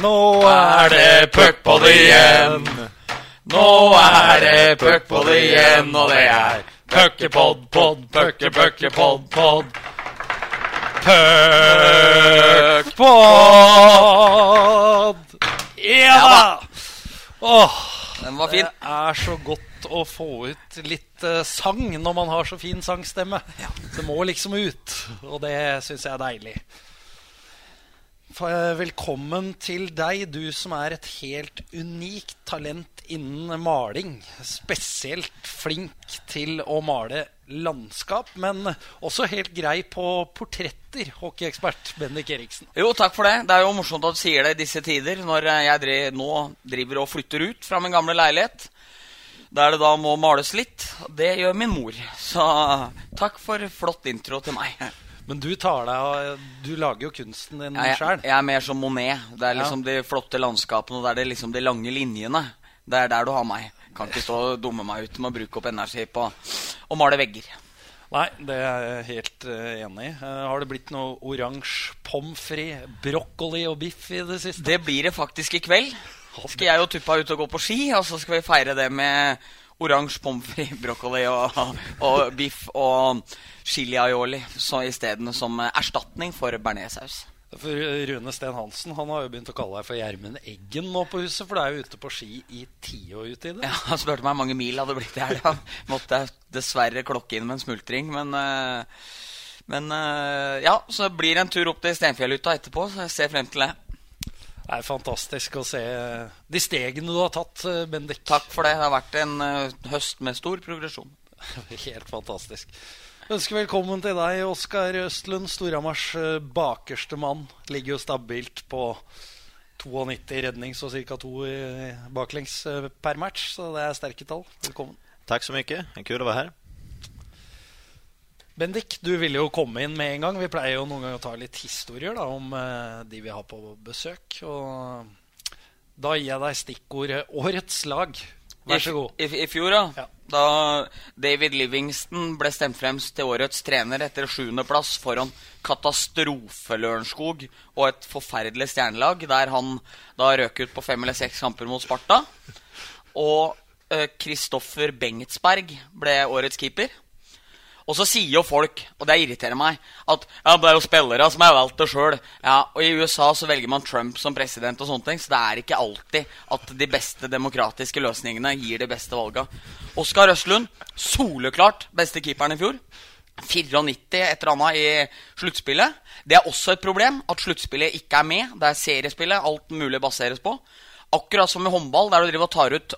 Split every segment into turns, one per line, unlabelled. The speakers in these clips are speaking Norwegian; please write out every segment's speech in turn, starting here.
Nå er det puckpod igjen. Nå er det puckpod igjen, og det er puckepod, pod, pucke, pucke, pod, pod. Puckpod! Ja da! Åh,
Den var fin.
det er så godt å få ut litt eh, sang når man har så fin sangstemme. Det må liksom ut, og det syns jeg er deilig. Velkommen til deg, du som er et helt unikt talent innen maling. Spesielt flink til å male landskap, men også helt grei på portretter, hockeyekspert Bendik Eriksen.
Jo, takk for det. Det er jo morsomt at du sier det i disse tider, når eh, jeg driver, nå driver og flytter ut fra min gamle leilighet. Der det da må males litt. Det gjør min mor. Så takk for flott intro til meg.
Men du tar deg av Du lager jo kunsten din
ja,
sjøl.
jeg er mer som Monet. Det er liksom de flotte landskapene og det er det liksom de lange linjene. Det er der du har meg. Kan ikke stå og dumme meg ut med å bruke opp energi på å male vegger.
Nei, det er jeg helt eh, enig i. Eh, har det blitt noe oransje pommes frites, brokkoli og biff i det siste?
Det blir det faktisk i kveld. Skal jeg og Tuppa ut og gå på ski, og så skal vi feire det med oransje pommes frites, brokkoli og, og biff og chili aioli så isteden som erstatning for bearnéssaus.
For Rune Steen Hansen han har jo begynt å kalle deg for Gjermund Eggen nå på huset, for du er jo ute på ski i tiår uti det.
Ja, Han spurte meg hvor mange mil hadde blitt i helga. Måtte jeg dessverre klokke inn med en smultring, men eh, Men eh, ja, så blir det en tur opp til Stenfjellhytta etterpå, så jeg ser frem til det.
Det er fantastisk å se de stegene du har tatt, eh, Bendik.
Takk for det. Det har vært en eh, høst med stor progresjon.
Helt fantastisk. Ønsker velkommen til deg, Oskar Østlund, Storhamars eh, bakerste mann. Ligger jo stabilt på 92 rednings og ca. to baklengs eh, per match, så det er sterke tall. Velkommen.
Takk så mye. Kul å være här.
Bendik, du ville jo komme inn med en gang. Vi pleier jo noen ganger å ta litt historier da, om eh, de vi har på besøk. Og da gir jeg deg stikkordet 'Årets lag'. Vær så god.
I, i, i fjor, da,
Ja.
Da David Livingston ble stemt frem til årets trener etter sjuendeplass foran Katastrofe Lørenskog og et forferdelig stjernelag, der han da røk ut på fem eller seks kamper mot Sparta. Og Kristoffer Bengtsberg ble årets keeper. Og så sier jo folk, og det irriterer meg, at ja, det er jo spillere som har valgt det sjøl. Ja, og i USA så velger man Trump som president og sånne ting, så det er ikke alltid at de beste demokratiske løsningene gir de beste valga. Oskar Østlund, soleklart beste keeperen i fjor. 94 et eller annet i sluttspillet. Det er også et problem at sluttspillet ikke er med. Det er seriespillet alt mulig baseres på. Akkurat som i håndball, der du driver og tar ut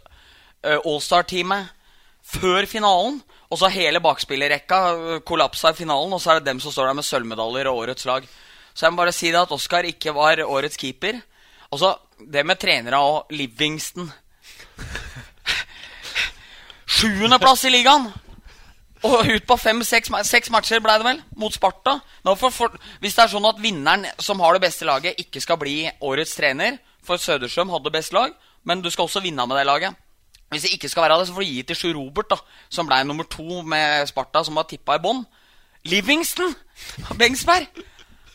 uh, Allstar-teamet før finalen. Og så hele bakspillerrekka kollapsa i finalen, og så er det dem som står der med sølvmedaljer og årets lag. Så jeg må bare si det at Oskar ikke var årets keeper. Og så det med trenere og Livingston. Sjuendeplass i ligaen! Og ut på fem-seks seks matcher ble det vel, mot Sparta. For, for, hvis det er sånn at vinneren som har det beste laget, ikke skal bli årets trener For Söderstrøm hadde best lag, men du skal også vinne med det laget. Hvis det ikke skal være det, så får du gi til Sjur Robert, da, som ble nummer to med Sparta, som var tippa i bånn. Livingston! Bengsberg!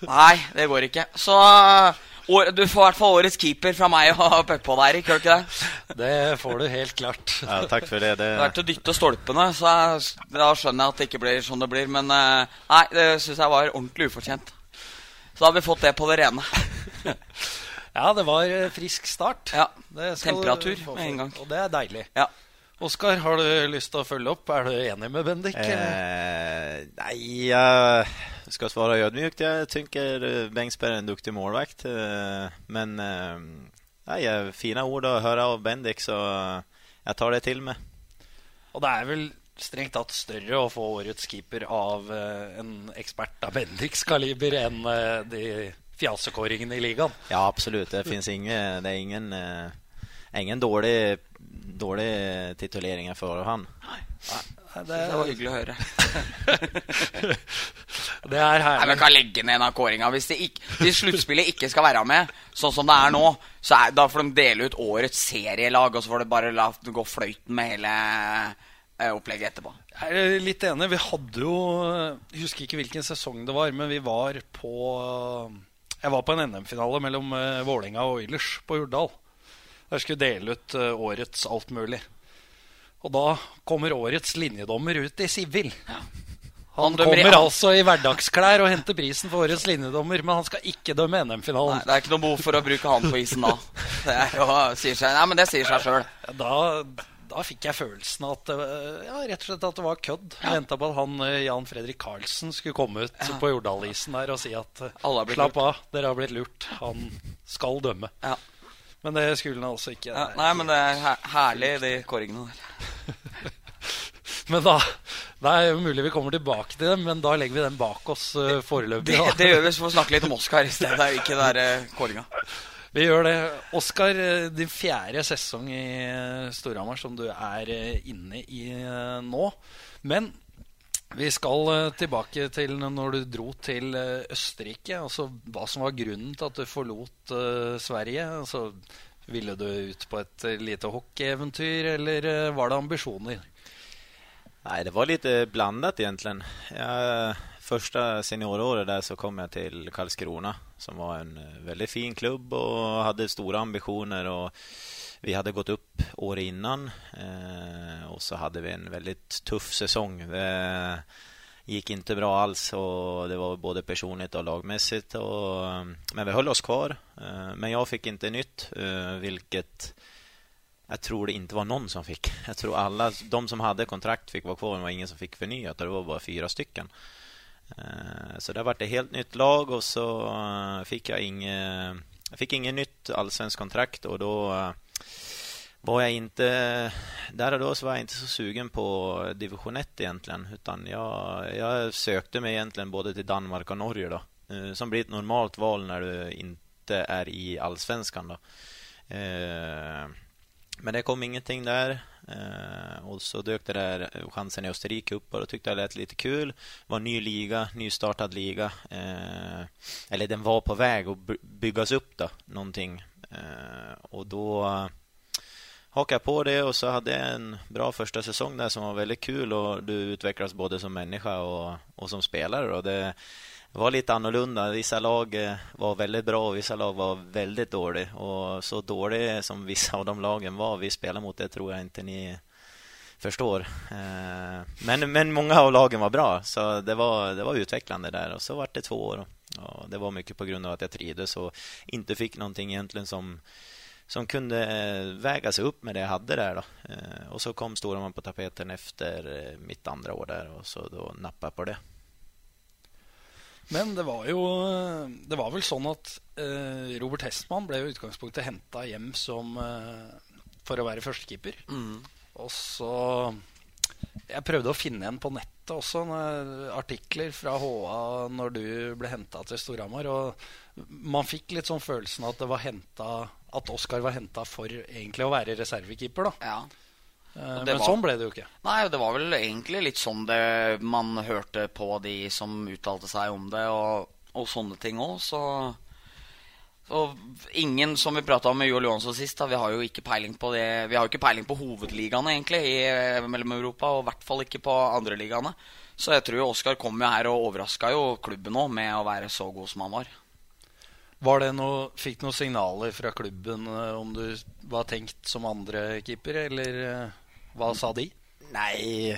Nei, det går ikke. Så år, du får i hvert fall årets keeper fra meg og Peppa der, ikke ikke det?
Det får du helt klart.
Ja, takk for det.
Det
er
til å dytte stolpene, så jeg, da skjønner jeg at det ikke blir sånn det blir. Men eh, nei, det syns jeg var ordentlig ufortjent. Så da har vi fått det på det rene.
Ja, det var eh, frisk start.
Ja, Temperatur med en gang.
Og det er deilig.
Ja.
Oskar, har du lyst til å følge opp? Er du enig med Bendik?
Eh, nei, jeg skal svare ydmykt. Jeg tenker Bengsberg Bengtsberg är en duktig målvakt. eh, Men nei, fine eh, ord å høre av Bendik, så jeg tar det til meg.
Og det er vel strengt tatt større å få årets keeper av eh, en ekspert av Bendiks kaliber enn eh, de fjasekåringene i ligaen.
Ja, absolutt. Det finns ingen, det er ingen, eh, ingen dårlig, dålig tituleringer for han.
Det,
Det var hyggelig å høre.
det er
Nei,
men
Vi kan legge ned en av kåringa. Hvis, ikke- hvis sluttspillet ikke skal være med, sånn som det er nå, så er, da får de dele ut årets serielag, og så får de bare la det gå fløyten med hele eh, opplegget etterpå.
Jeg er litt enig. Vi hadde jo Jeg husker ikke hvilken sesong det var, men vi var på Jeg var på en NM-finale mellom uh, Vålinga og Oilers på Hurdal. Der skulle dele ut uh, årets alt mulig. Og da kommer årets linjedommer ut i sivil. Ja. Han, han kommer altså i hverdagsklær og henter prisen for årets linjedommer, men han skal ikke dømme NM-finalen.
Det er ikke noe behov for å bruke han på isen da. Det, jo, sier seg, nei, men det sier seg sjøl.
Da, da, fikk jeg følelsen at ja, rett og slett at det var kødd. Jeg venta på at han Jan Fredrik Karlsen skulle komme ut ja. på Jordalisen der og si at slapp av, dere har blitt lurt. Han skal dømme. Ja. Men det skulle han altså ikke.
Ja, nei, men det er herlig, de kåringene der.
Men da Det er jo mulig vi kommer tilbake til dem, men da legger vi den bak oss uh, foreløpig.
Det, det, gjør vi, så får vi snakke litt om Oscar i stedet, ikke den uh, kåringa.
Vi gjør det. Oscar, eh, din fjerde sesong i Storhamar som du er inne i nå. Men vi skal tilbake til når du dro til Østerrike. Altså hva som var grunnen til at du forlot Sverige. Altså, ville du ut på et lite hockeyeventyr, eller var det ambisjoner?
Nei, det var litt blandet, egentlig. Jag, första senioråret där så kom jag till Karlskrona som var en veldig väldigt fin klubb och hade stora ambitioner. Och vi hade gått upp året innan eh, och så hade vi en väldigt tuff säsong. Det gick inte bra alls och det var både personligt och lagmässigt. Och, men vi höll oss kvar. Eh, men jag fick inte nytt, eh, vilket jag tror det inte var någon som fick. Jag tror alla, de som hade kontrakt fick vara kvar, men det var ingen som fick förnyat. Det var bara fyra stycken. Eh, så det har vært et helt nytt lag og så fikk jeg ingen, jeg fikk ingen nytt allsvensk kontrakt Og då eh, var jeg ikke Der og da var jeg ikke så sugen på division 1 egentlig. Utan jeg, jeg, søkte meg egentlig både til Danmark og Norge da. Som blir et normalt val når du ikke er i allsvenskan då. Men det kom ingenting där. Eh, och så dök det där chansen i Österrike upp och då tyckte jag det lät lite kul. Det var en ny liga, nystartad liga. Eh, eller den var på väg att byggas upp då, någonting. Eh, och då hakade jag på det och så hade jag en bra första säsong där som var väldigt kul och du utvecklas både som människa och, och som spelare. og det, var litt annorlunda. Vissa lag eh, var väldigt bra och vissa lag var väldigt dåliga. Och så dåliga som vissa av de lagen var vi spelade mot, det tror jag inte ni förstår. Eh, men, men många av lagen var bra, så det var, det var utvecklande där. Och så var det två år. Och det var mycket på grund av att jag trivdes och inte fick någonting egentligen som som kunde eh, sig upp med det jag hade där. Då. Och så kom Storuman på tapeten efter mitt andra år där och så då nappade jag på det.
Men det var jo Det var vel sånn at uh, Robert Hestmann ble i utgangspunktet henta hjem som uh, for å være førstekeeper. Mm. Og så Jeg prøvde å finne en på nettet også, artikler fra HA når du ble henta til Storhamar. Og man fikk litt sånn følelsen at det var hentet, at Oskar var henta for egentlig å være reservekeeper. da ja. Eh, men var, sånn ble det jo ikke.
Nei, det var vel egentlig litt sånn det man hørte på de som uttalte seg om det, og, og sånne ting òg. Så og ingen, som vi prata om med Joel Johansson sist, da, vi har jo ikke peiling på det Vi har jo ikke peiling på hovedligaene egentlig i eh, Mellom-Europa, og i hvert fall ikke på andreligaene. Så jeg tror Oskar kom jo her og overraska jo klubben òg med å være så god som han var.
Var det noe, Fikk du noen signaler fra klubben eh, om du var tenkt som andre keeper, eller? Hva sa de?
Nei,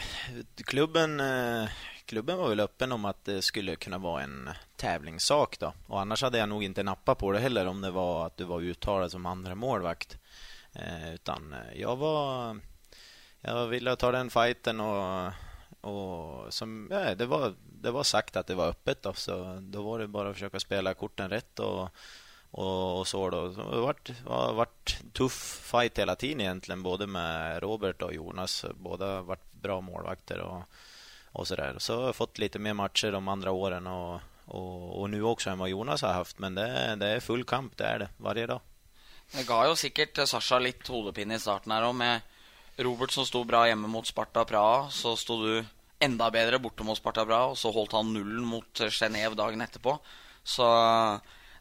klubben, eh, klubben var vel åpen om at det skulle kunne være en tävlingssak. Då. Och annars hadde jeg nog ikke nappa på det heller om det var at du var uttalad som andra målvakt. Eh, utan jeg var... Jag ville ta den fighten och, och som, ja, det, var, det var sagt att det var öppet. Då, så då var det bara att försöka spela korten rätt och och, och så då. Så det har varit, har varit tuff fight hela tiden egentligen, både med Robert och Jonas. Båda har varit bra målvakter och, och så där. Så har jag fått lite mer matcher de andra åren och, och, och nu också än vad Jonas har haft. Men det, det är full kamp, det är det, varje dag.
Det ga jo sikkert Sasha litt hodepine i starten her òg, med Robert som sto bra hjemme mot Sparta Praha. Så sto du enda bedre borte mot Sparta Praha, og så holdt han nullen mot Genéve dagen etterpå. Så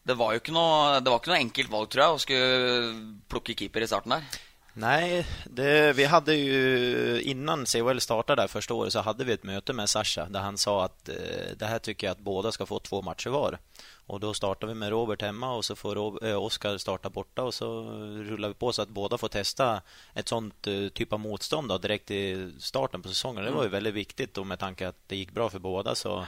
det var jo ikke noe, det var ikke noe enkelt valg, tror jeg, å skulle plukke keeper i starten der.
Nej, det, vi hade ju innan CHL startade där första året så hade vi ett möte med Sasha där han sa att eh, det här tycker jag att båda ska få två matcher var. Och då startar vi med Robert hemma och så får eh, Oskar starta borta och så rullar vi på så att båda får testa ett sånt eh, typ av motstånd då, direkt i starten på säsongen. Det var ju väldigt viktigt och med tanke att det gick bra för båda så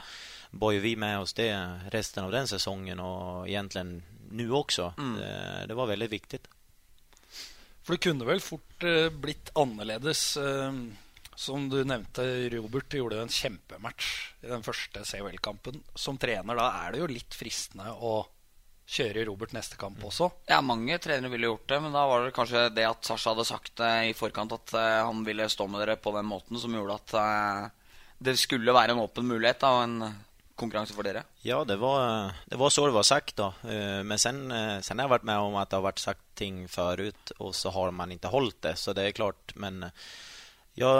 bor ju vi med oss det resten av den säsongen och egentligen nu också.
Mm.
Det, det var väldigt viktigt.
For det kunne vel fort eh, blitt annerledes. Eh, som du nevnte, Robert gjorde en kjempematch i den første CHL-kampen. Som trener da er det jo litt fristende å kjøre Robert neste kamp også.
Ja, mange trenere ville gjort det, men da var det kanskje det at Sasha hadde sagt det i forkant at eh, han ville stå med dere på den måten, som gjorde at eh, det skulle være en åpen mulighet da, og en konkurranse for dere.
Ja, det var, det var så det var sagt. då. Eh, Men sen, eh, sen har jeg vært med om at det har vært sagt ting förut og så har man ikke holdt det. Så det er klart. Men ja,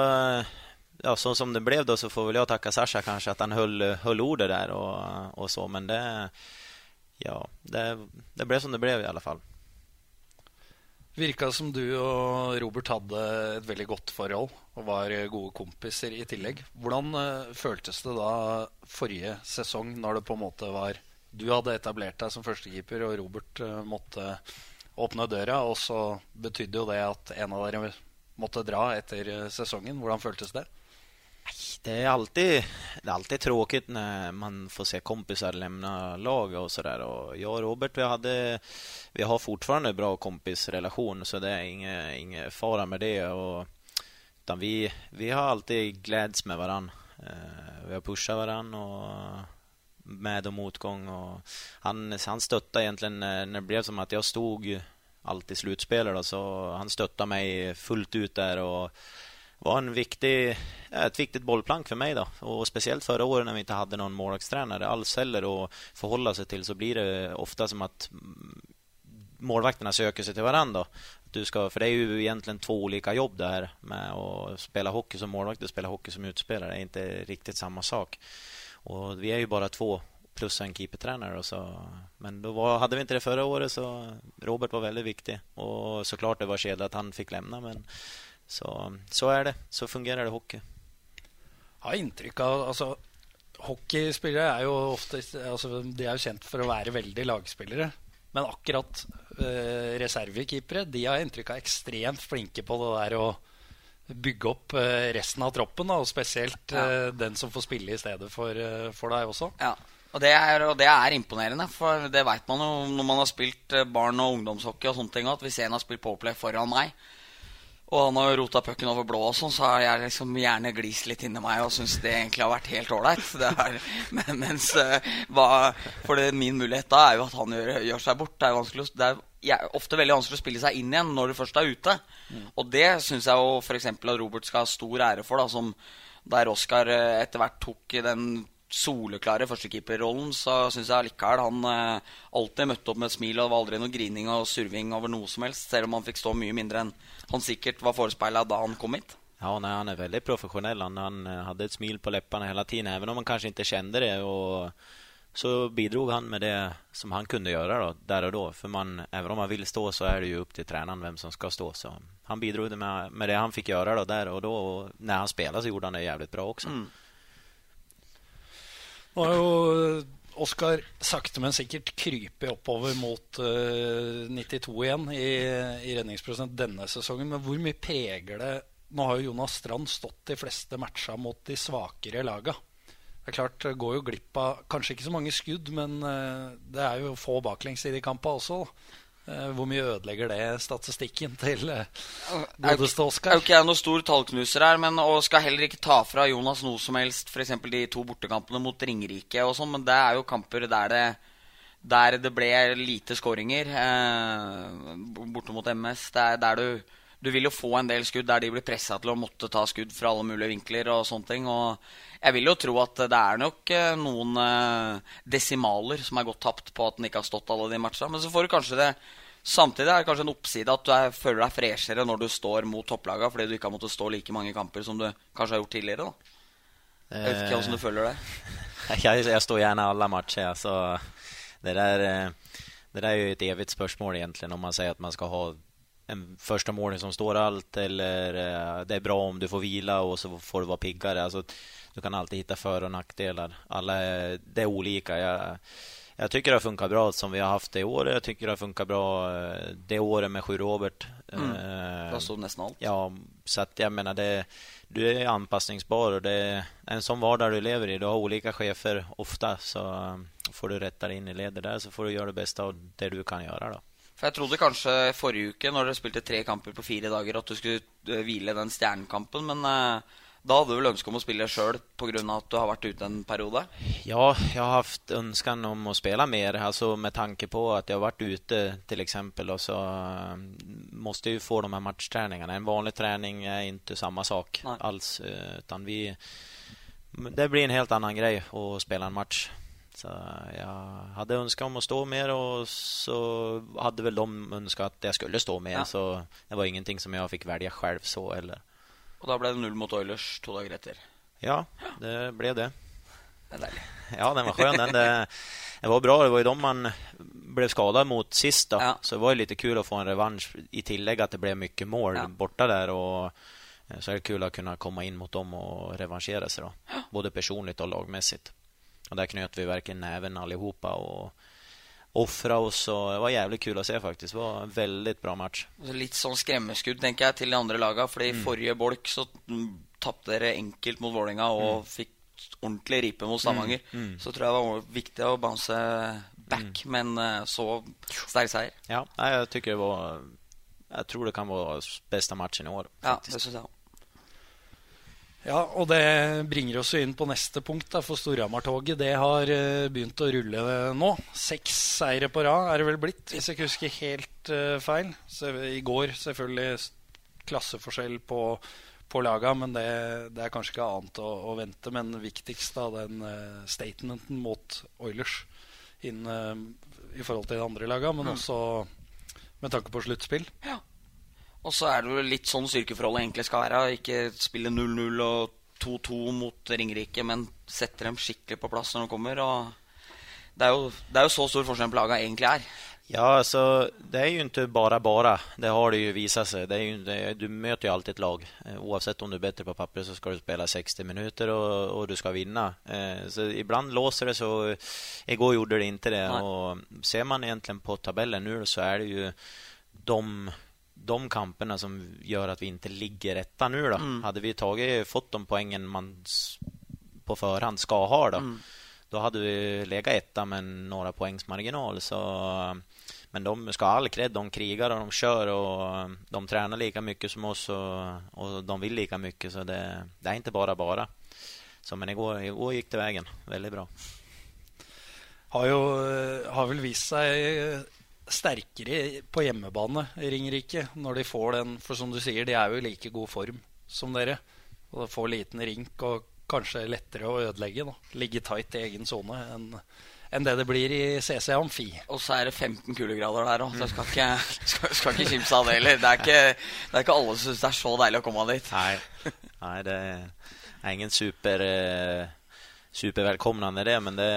ja, sånn som det ble, da, så får vel jeg takke Sasha kanskje at han höll ordet der. og, og så. Men det, ja, det, det ble som det ble, i alle fall.
Virka som du og Robert hadde et veldig godt forhold og var gode kompiser i tillegg. Hvordan eh, føltes det da forrige sesong, når det på en måte var Du hadde etablert deg som førstekeeper, og Robert eh, måtte åpne døra, og så betydde jo det at en av dere måtte dra etter eh, sesongen. Hvordan føltes det?
Det är alltid, det är alltid tråkigt när man får se kompisar lämna lag och sådär. Jag och Robert vi, hade, vi har fortfarande bra kompisrelation så det är ingen, ingen fara med det. Och, utan vi, vi har alltid gläds med varann. Eh, Vi har pushat varann och med och motgång. Och han, han stöttade egentligen när det blev som att jag stod alltid slutspelare då, han stöttade mig fullt ut där och var en viktig, et ett viktigt bollplank för mig. Då. Och Speciellt förra året när vi inte hade någon målvaktstränare alls heller att förhålla sig till så blir det ofta som mm, målvakterna söker sig till varandra. Du ska, för det är ju egentligen två olika jobb det här med att spela hockey som målvakt och spela hockey som utspelare. Det är inte riktigt samma sak. Och vi är ju bara två plus en keepertränare. Men då var, vi inte det förra året så Robert var väldigt viktig. Och såklart det var kedja att han fick lämna men så, så er det. Så fungerer det hockey.
har inntrykk av altså, Hockeyspillere er jo ofte altså, De er jo kjent for å være veldig lagspillere. Men akkurat eh, reservekeepere De har inntrykk av ekstremt flinke på det der å bygge opp eh, resten av troppen. Da, og spesielt eh, den som får spille i stedet for, eh, for deg også.
Ja, og det, er, og det er imponerende, for det veit man jo når man har spilt eh, barn- og ungdomshockey og sånne ting, at hvis en har spilt powerplay foran meg, og han har rota pucken over blå og sånn, så har jeg liksom gjerne glist litt inni meg og syns det egentlig har vært helt ålreit. Men, mens eh, hva, For det, min mulighet da er jo at han gjør, gjør seg bort. Det er, det er ofte veldig vanskelig å spille seg inn igjen når du først er ute. Og det syns jeg jo f.eks. at Robert skal ha stor ære for, da, som der Oskar eh, etter hvert tok i den soleklare førstekeeperrollen, så syns jeg allikevel han eh, alltid møtte opp med et smil, og det var aldri noe grining og surving over noe som helst, selv om han fikk stå mye mindre enn han sikkert var forespeila da han kom hit.
Ja, nei, han er veldig profesjonell. Han, han hadde et smil på leppene hele tiden, even om han kanskje ikke kjente det. og så bidrog han med det som han kunne gjøre då, der og da. For man, even om man vil stå så er det jo opp til treneren hvem som skal stå. Så han bidrog med, med det han fikk gjøre då, der og da. Og når han spilte, så gjorde han det jævlig bra også.
Mm.
Nå har jo Oskar sakte, men sikkert krypet oppover mot uh, 92 igjen i, i redningsprosent denne sesongen. Men hvor mye preger det Nå har jo Jonas Strand stått de fleste matcha mot de svakere laga. Det er klart, går jo glipp av kanskje ikke så mange skudd, men uh, det er jo få baklengs i de kampene også. Eh, hvor mye ødelegger det statistikken til eh, godeste
Er
Oskar?
jo ikke jeg noen stor tallknuser her, men, og skal heller ikke ta fra Jonas noe som helst. F.eks. de to bortekampene mot Ringerike og sånn, men det er jo kamper der det, der det ble lite skåringer. Eh, borte mot MS. Det er der du Du vil jo få en del skudd der de blir pressa til å måtte ta skudd fra alle mulige vinkler og sånne ting. Og jeg vil jo tro at det er nok eh, noen eh, desimaler som er gått tapt på at den ikke har stått alle de matchene. Men så får du kanskje det Samtidig er det kanskje en oppside at du er, føler deg freshere når du står mot topplaga fordi du ikke har måttet stå like mange kamper som du kanskje har gjort tidligere. da. Jeg vet ikke hvordan du føler det.
jeg, jeg, står gjerne alle matcher. så det, der, eh, det der er jo et evigt spørsmål, egentlig, når man sier at man skal ha en första mål som står allt eller eh, det är bra om du får vila och så får du vara piggare. Alltså, du kan alltid hitta för och nackdelar. Alla är, det är olika. Jag, jag tycker det har funkat bra som vi har haft det i år. Jag tycker det har funkat bra eh, det året med Sju Robert.
Mm.
Eh,
det nesten alt.
Ja, så att jag menar det, du är anpassningsbar och det är en sån vardag du lever i. Du har olika chefer ofta så eh, får du rätta dig in i ledet där så får du göra det bästa av det du kan göra då.
For Jeg trodde kanskje forrige uke, når dere spilte tre kamper på fire dager, at du skulle eh, hvile den stjernekampen, men eh, da hadde du vel ønske om å spille sjøl pga. at du har vært ute en periode?
Ja, jeg har haft ønsken om å spille mer, altså med tanke på at jeg har vært ute f.eks. Og och så eh, jeg jo få de her matchtreningene. En vanlig trening er ikke samme sak
Nej.
alls, eh, utan vi det blir en helt annen greie å spille en match. Så jeg hadde önskat om å stå mer og så hadde vel de ønska at jeg skulle stå mer.
Ja.
Så det var ingenting som jeg fikk velge selv så heller.
Og da ble det null mot Oilers to dager etter.
Ja, det ble det.
Det er deilig.
Ja, den var skjøn, Den, det, det var bra. Det var jo de man ble skada mot sist. da.
Ja.
Så det var jo litt kul å få en revansj, i tillegg at det ble mye mål
Ja.
borta der. Och eh, så er det kul å kunne komme inn mot dem og revansjere seg. da. Både personlig og lagmässigt. Och där knöt vi verkligen näven allihopa och offra oss. Och det var jævlig kul å se faktisk. Det var en veldig bra match.
Litt sånn skremmeskudd tenker jeg, til de andre laga. Fordi
Mm.
i forrige bolk så mm, tapte dere enkelt mot Vålerenga og fikk ordentlig ripe mot Stavanger.
Mm.
Så tror jeg det var viktig å bounce back, men eh, så sterk seier.
Ja, jeg, jag det var... jeg tror det kan være beste matchen i år.
Ja, det synes jeg òg.
Ja, og det bringer oss inn på neste punkt. da, For Storhamar-toget det har eh, begynt å rulle nå. Seks seire på rad er det vel blitt, hvis jeg ikke husker helt uh, feil. Så, I går selvfølgelig klasseforskjell på, på laga, men det, det er kanskje ikke annet å, å vente. Men viktigst da den uh, statementen mot Oilers inn, uh, i forhold til de andre laga, men også med tanke på sluttspill.
Og så er det jo litt sånn styrkeforholdet egentlig skal være. Ikke spille 0-0 og 2-2 mot Ringerike, men sette dem skikkelig på plass når de kommer. Og det er jo, det er jo så stor forskjell på laga egentlig er.
Ja, alltså det är ju inte bara bara. Det har det ju visat sig. Det ju, det, du möter ju alltid ett lag. Eh, Oavsett om du är bättre på papper så ska du spela 60 minuter och, och du ska vinna. Eh, Så ibland låser det så. Igår gjorde det inte det.
Nej.
Och ser man egentligen på tabellen nu så är det ju de, de kampene som gjør at vi ikke ligger etta nå, da.
Mm.
Hade vi taget, fått de poengene man på forhånd skal ha da,
Mm.
da hadde vi ligget etta med noen poengs marginal. Så, men de skal ha all kred. De krigar og de kjører. og de trener like mye som oss og, og de vil like mye. Så det, det er ikke bare bare. Så, men i går gikk det veien. Veldig bra.
har jo eh, har vel vist seg sterkere på hjemmebane, Ringerike, når de får den. For som du sier, de er jo i like god form som dere. Og de får liten rink og kanskje lettere å ødelegge. da Ligge tight i egen sone enn enn det det blir i CC Amfi.
Og så er det 15 kuldegrader der òg, så jeg skal ikke, skal, skal ikke kimse av det heller. Det er ikke, det er ikke alle som syns det er så deilig å komme dit.
Nei, Nei det er ingen super, Supervelkomne det. Men det,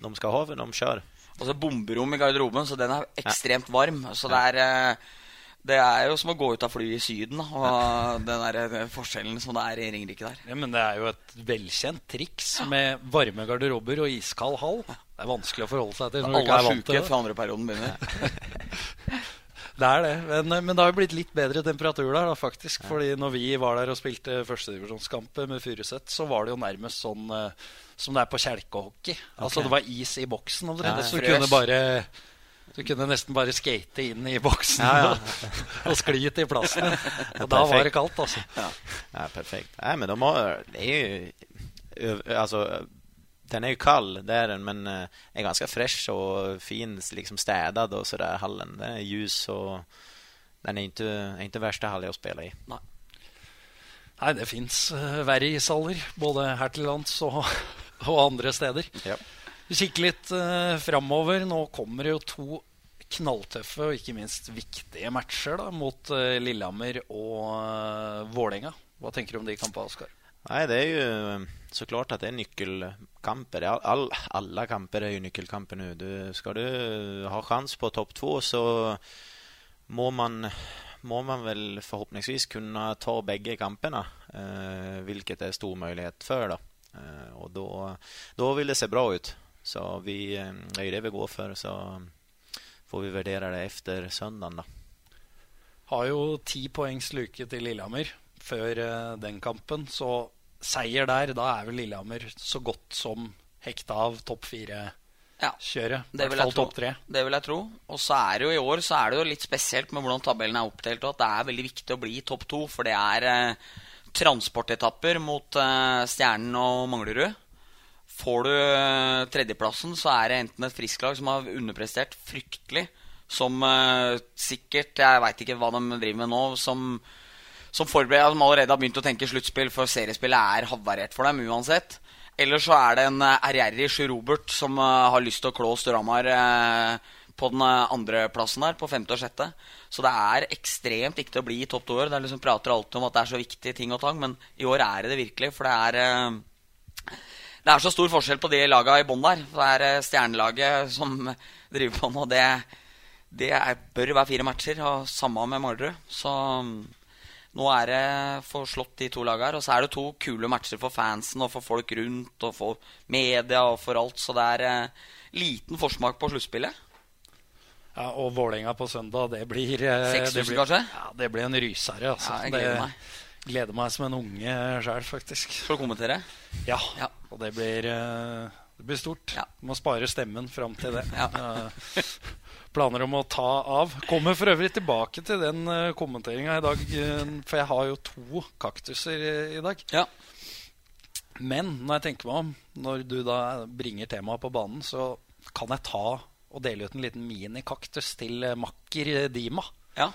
de skal ha for de kör.
Og så bomberom i garderoben, så den er ekstremt varm. Så det er eh, Det er jo som å gå ut av flyet i Syden, og den der eh, forskjellen som det er i Ringerike der.
Ja, men det er jo et velkjent triks med varme garderober og iskald hall. Det er vanskelig å forholde seg til når du
Alle
ikke
er
er vant
sjuke
til det.
før andreperioden begynner.
Det er det, men, men det har jo blitt litt bedre temperatur der, da, faktisk. Fordi når vi var der og spilte førstedivisjonskamper med Furuset, så var det jo nærmest sånn eh, som det er på kjelkehockey. Altså det var is i boksen allerede.
Ja,
så du kunne bare du kunne nesten bare skate inn i boksen
Ja, ja.
og skli til plassen. Og da var det kaldt, altså.
Ja, perfekt. Nei, men de har... Det er jo Alltså, den är ju kall, det är den, men er är ganska og och fin, liksom städad och sådär, hallen. Den är ljus och den är inte, är inte värsta hallen att spela i.
Nei, det fins verre ishaller, både her til lands og, og andre steder.
Ja.
Vi kikker litt uh, framover. Nå kommer det jo to knalltøffe og ikke minst viktige matcher da, mot uh, Lillehammer og uh, Vålerenga. Hva tenker du om de kampene, Oskar?
Nei, det er ju eh, såklart at det er nøkkelkamper. All, alle kamper er jo nøkkelkamper nå. Du, ska du ha chans på topp to, så må man, må man vel forhåpentligvis kunne ta begge kampene. Eh, hvilket er stor mulighet for. da. Eh, og da vil det se bra ut. Så vi, eh, det er jo det vi går for. Så får vi vurdere det etter søndag, da.
Har jo ti poengs luke til Lillehammer før uh, den kampen. Så seier der, da er vel Lillehammer så godt som hekta av topp fire-kjøret.
Ja, det vil, det vil jeg tro. Og så er det jo i år så er det jo litt spesielt med hvordan tabellen er oppdelt. Og at det er veldig viktig å bli topp to, for det er eh, transportetapper mot eh, Stjernen og Manglerud. Får du tredjeplassen, så er det enten et frisklag som har underprestert fryktelig, som uh, sikkert Jeg veit ikke hva de driver med nå. Som, som forbereder Som allerede har begynt å tenke sluttspill, for seriespillet er havarert for dem uansett. Eller så er det en ærgjerrig Sjø Robert som uh, har lyst til å klå Storhamar på den andreplassen der, på femte og sjette. Så det er ekstremt viktig å bli i topp to år. Det er liksom prater alltid om at det er så viktige ting og tang, men i år er det det virkelig. For det er det er så stor forskjell på de laga i bånn der. Det er stjernelaget som driver på nå. Det, det er, bør være fire matcher, og samme med Mardrud. Så nå er det for slått de to lagene her. Og så er det to kule matcher for fansen og for folk rundt og for media og for alt. Så det er eh, liten forsmak på sluttspillet.
Ja, Og Vålerenga på søndag, det blir eh,
6000, kanskje?
Ja, det blir en rysere. Altså.
Ja, jeg gleder
det,
meg.
Gleder meg som en unge sjøl, faktisk.
Skal du kommentere?
Ja.
Ja.
Og det blir, eh, det blir stort.
Ja.
Du må spare stemmen fram til det.
Ja.
Eh, Planer om å ta av. Kommer for øvrig tilbake til den uh, kommenteringa i dag, eh, for jeg har jo to kaktuser i, i dag.
Ja.
Men når jeg tenker meg om, når du da bringer temaet på banen, så kan jeg ta og dele ut en liten minikaktus til eh, makker eh, Dima.
ja.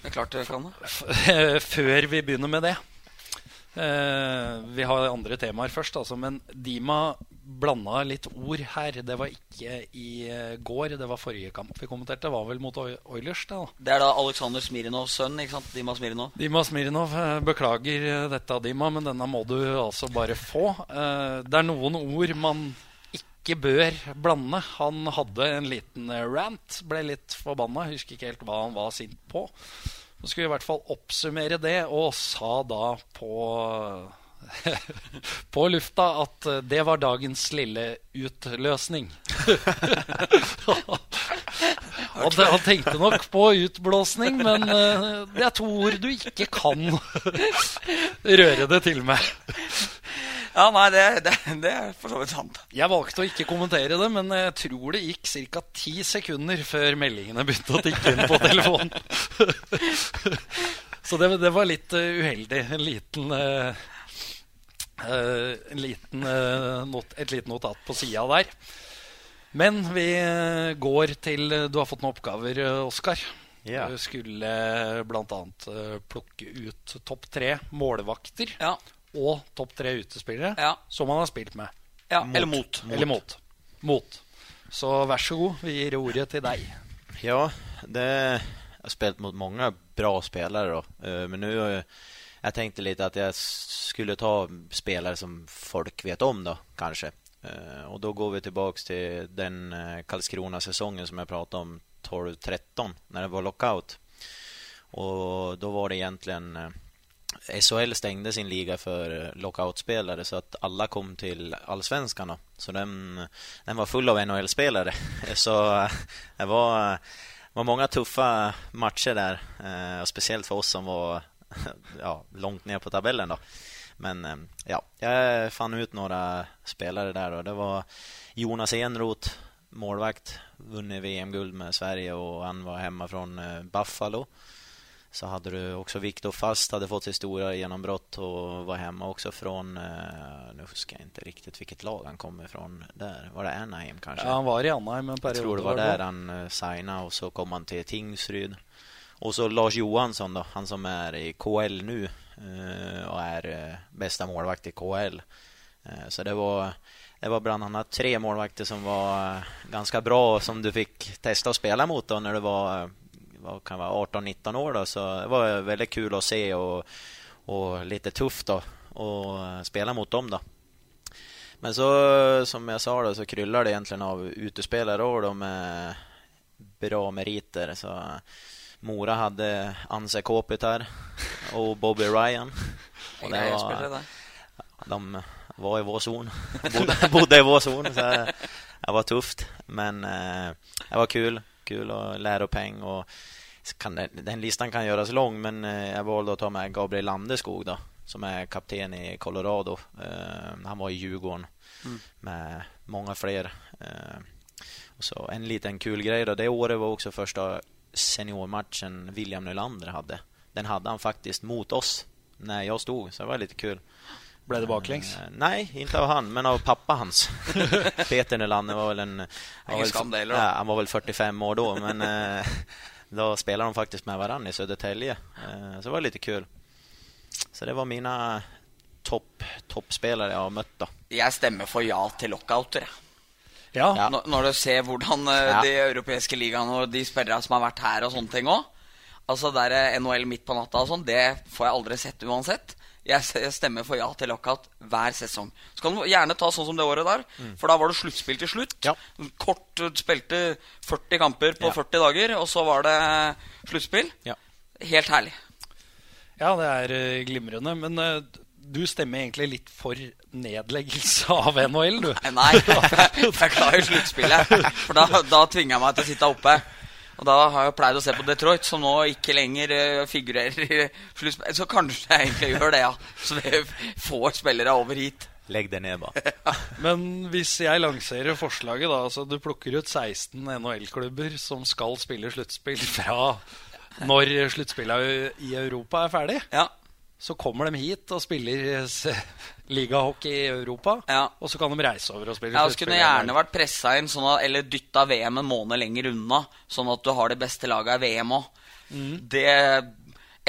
Det er klart du kan det.
Før vi begynner med det. Eh, vi har andre temaer først, altså, men Dima blanda litt ord her. Det var ikke i eh, går, det var forrige kamp vi kommenterte. Det var vel mot Oilers, det, da.
Det er da Aleksander Smirinov sønn, ikke sant? Dima Smirinov.
Dima Smirnov, eh, beklager eh, dette, Dima, men denne må du altså bare få. Det er noen ord man ikke bør blande. Han hadde en liten rant, ble litt forbanna. Husker ikke helt hva han var sint på. Så skulle vi i hvert fall oppsummere det, og sa da på på lufta at eh, det var dagens lille utløsning. han, han tenkte nok på utblåsning, men eh, det er to ord du ikke kan røre det til med.
Ja, nei, det, det, det er for så vidt sant.
Jeg valgte å ikke kommentere det, men jeg tror det gikk ca. ti sekunder før meldingene begynte å tikke inn på telefonen. Så det, det var litt eh, uheldig. En liten, en liten eh, not, et lite notat på sida der. Men vi eh, går til Du har fått noen oppgaver, eh, Oskar.
Yeah.
Du skulle bl.a. plukke ut topp tre målvakter
Ja.
og topp tre utespillere
Ja.
som han har spilt med.
ja. Eller mot.
Eller mot. Mot. Så vær så god, vi gir ordet til deg.
Ja, det, jeg har spilt mot mange bra spillere, da. Eh, Men nå har jag, tenkte lite att jag skulle ta spelare som folk vet om då, kanske. Eh, Och då går vi tillbaks till den eh, Karlskrona-säsongen som jag pratade om 12-13 när det var lockout. Och då var det egentligen eh, SHL stängde sin liga eh, lockoutspelare så att alla kom till allsvenskan. Så den, den var full av NHL-spelare. Så det var, var många tuffa matcher där. Och speciellt för oss som var ja, långt ner på tabellen då. Men eh, ja, jag fann ut några spelare där och det var Jonas Enroth, målvakt, vunnit VM-guld med Sverige och han var hemma från eh, Buffalo. Så hade du också Viktor Fast, hade fått sitt stora genombrott och var hemma också från, eh, nu huskar jag inte riktigt vilket lag han kommer ifrån där. Var det Anaheim kanske?
Ja, han var i Anaheim en
jag tror det var där han uh, signade och så kom han till Tingsryd. Och så Lars Johansson då, han som är i KL nu eh, och är eh, bästa målvakt i KL. Eh, så det var, det var bland tre målvakter som var ganska bra som du fick testa att spela mot då när du var, vad kan vara 18-19 år då. Så det var väldigt kul att se och, och lite tufft då eh, spela mot dem då. Men så som jag sa då så kryllar det egentligen av utespelare de med bra meriter. Så Mora hadde Anse Kopitar og Bobby Ryan. Og det var, de var i vår zon. Bodde, bodde i vår zon. Så det var tøft. Men eh, det var kul. Kul och läropeng. Og kan det, den listan kan gjøres lang, men jeg valgte valde att ta med Gabriel Landeskog da, som er kapten i Colorado. Eh, han var i Djurgården mm. med mange fler. Eh, så en liten kul grej. Det året var også första seniormatchen William Nylander hade. Den hade han faktiskt mot oss när jag stod, så det var lite kul.
Blev det baklänges?
Uh, nej, inte av han, men av pappa hans. Peter Nylander var väl en...
Var väl,
ja, han var väl 45 år då, men uh, då spelade de faktiskt med varandra i Södertälje. Uh, så det var lite kul. Så det var mina topp top jag har møtt. da.
Jeg stemmer for ja til lockouter.
Ja.
ja. Når du ser hvordan ja. de europeiske ligaene og de spillerne som har vært her og sånne ting òg Altså der NHL midt på natta og sånn, det får jeg aldri sett uansett. Jeg stemmer for ja til lockout hver sesong. Så kan du gjerne ta sånn som det året der. Mm. For da var det sluttspill til slutt.
Ja.
Kort Spilte 40 kamper på ja. 40 dager, og så var det sluttspill.
Ja.
Helt herlig.
Ja, det er glimrende. Men uh, du stemmer egentlig litt for nedleggelse av NHL, du.
Nei, jeg er glad i sluttspillet. For da, da tvinger jeg meg til å sitte oppe. Og da har jeg pleid å se på Detroit, som nå ikke lenger uh, figurerer i sluttspillet. Så kanskje jeg egentlig gjør det, ja. Så vi får spillere over hit.
Legg det ned, da.
Men hvis jeg lanserer forslaget, da altså Du plukker ut 16 NHL-klubber som skal spille sluttspill fra når sluttspillet i Europa er ferdig.
Ja
så kommer de hit og spiller ligahockey i Europa.
Ja.
Og så kan de reise over og spille
Ja, Det kunne gjerne vært pressa inn sånn at, eller dytta VM en måned lenger unna, sånn at du har det beste laget i VM òg. Mm. Det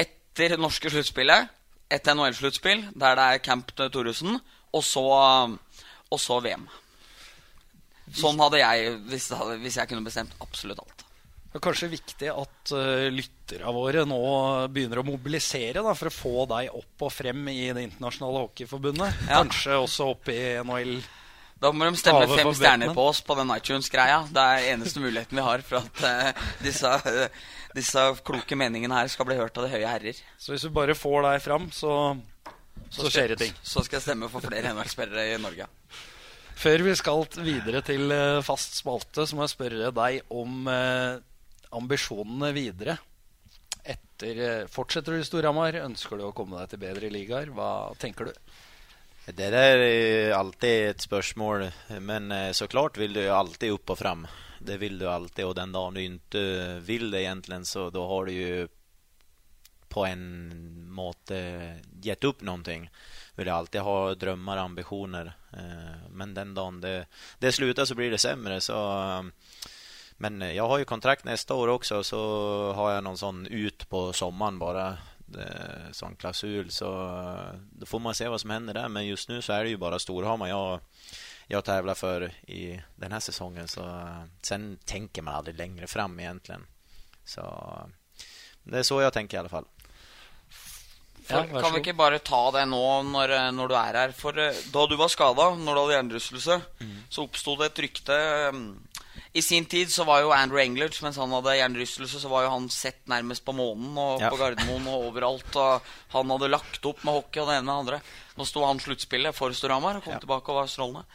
Etter norske sluttspillet, et NHL-sluttspill der det er Camp Thoresen, og så, og så VM. Sånn hadde jeg, hvis, hvis jeg kunne bestemt absolutt alt.
Det er kanskje viktig at uh, lytterne våre nå begynner å mobilisere da, for å få deg opp og frem i Det internasjonale hockeyforbundet. Ja. Kanskje også opp i NHL.
Da må de stemme fem stjerner på oss på den iTunes-greia. Det er eneste muligheten vi har for at uh, disse, uh, disse, kloke meningene her skal bli hørt av de høye herrer.
Så hvis vi bare får deg fram, så, så, så skjer det ting.
Så skal jeg stemme for flere NHL-spillere i Norge.
Før vi skal videre til fast spalte, så må jeg spørre deg om ambisjonene videre? Etter, eh, fortsetter du i Storhamar? Ønsker du å komme deg til bedre ligaer? Hva tenker du?
Det der er alltid et spørsmål. Men eh, så klart vil du alltid opp og fram. Det vil du alltid. Og den dagen du ikke vil det, egentlig, så da har du jo på en måte gitt opp noe. Vil alltid ha drømmer og ambisjoner. Eh, men den dagen det, det slutter, så blir det sämre. Så men jeg jag har ju kontrakt nästa år också så har jag någon sån ut på sommaren bara. Sånn sån klausul så da då får man se vad som händer där. Men just nu så är det ju bara Storhamar jag, jag tävlar för i den här säsongen. Så sen tänker man aldrig längre fram egentligen. Så det er så jeg tenker i alle fall.
For, ja, kan vi ikke bare ta det nå når, når du er her? For da du var skada, når du hadde hjernerystelse, mm. så oppsto det et rykte i sin tid så var jo Andrew Englert, mens han hadde hjernerystelse, så var jo han sett nærmest på månen og ja. på Gardermoen og overalt. Og han hadde lagt opp med hockey og det ene med det andre. Nå sto han sluttspillet for Storhamar og kom ja. tilbake og var strålende.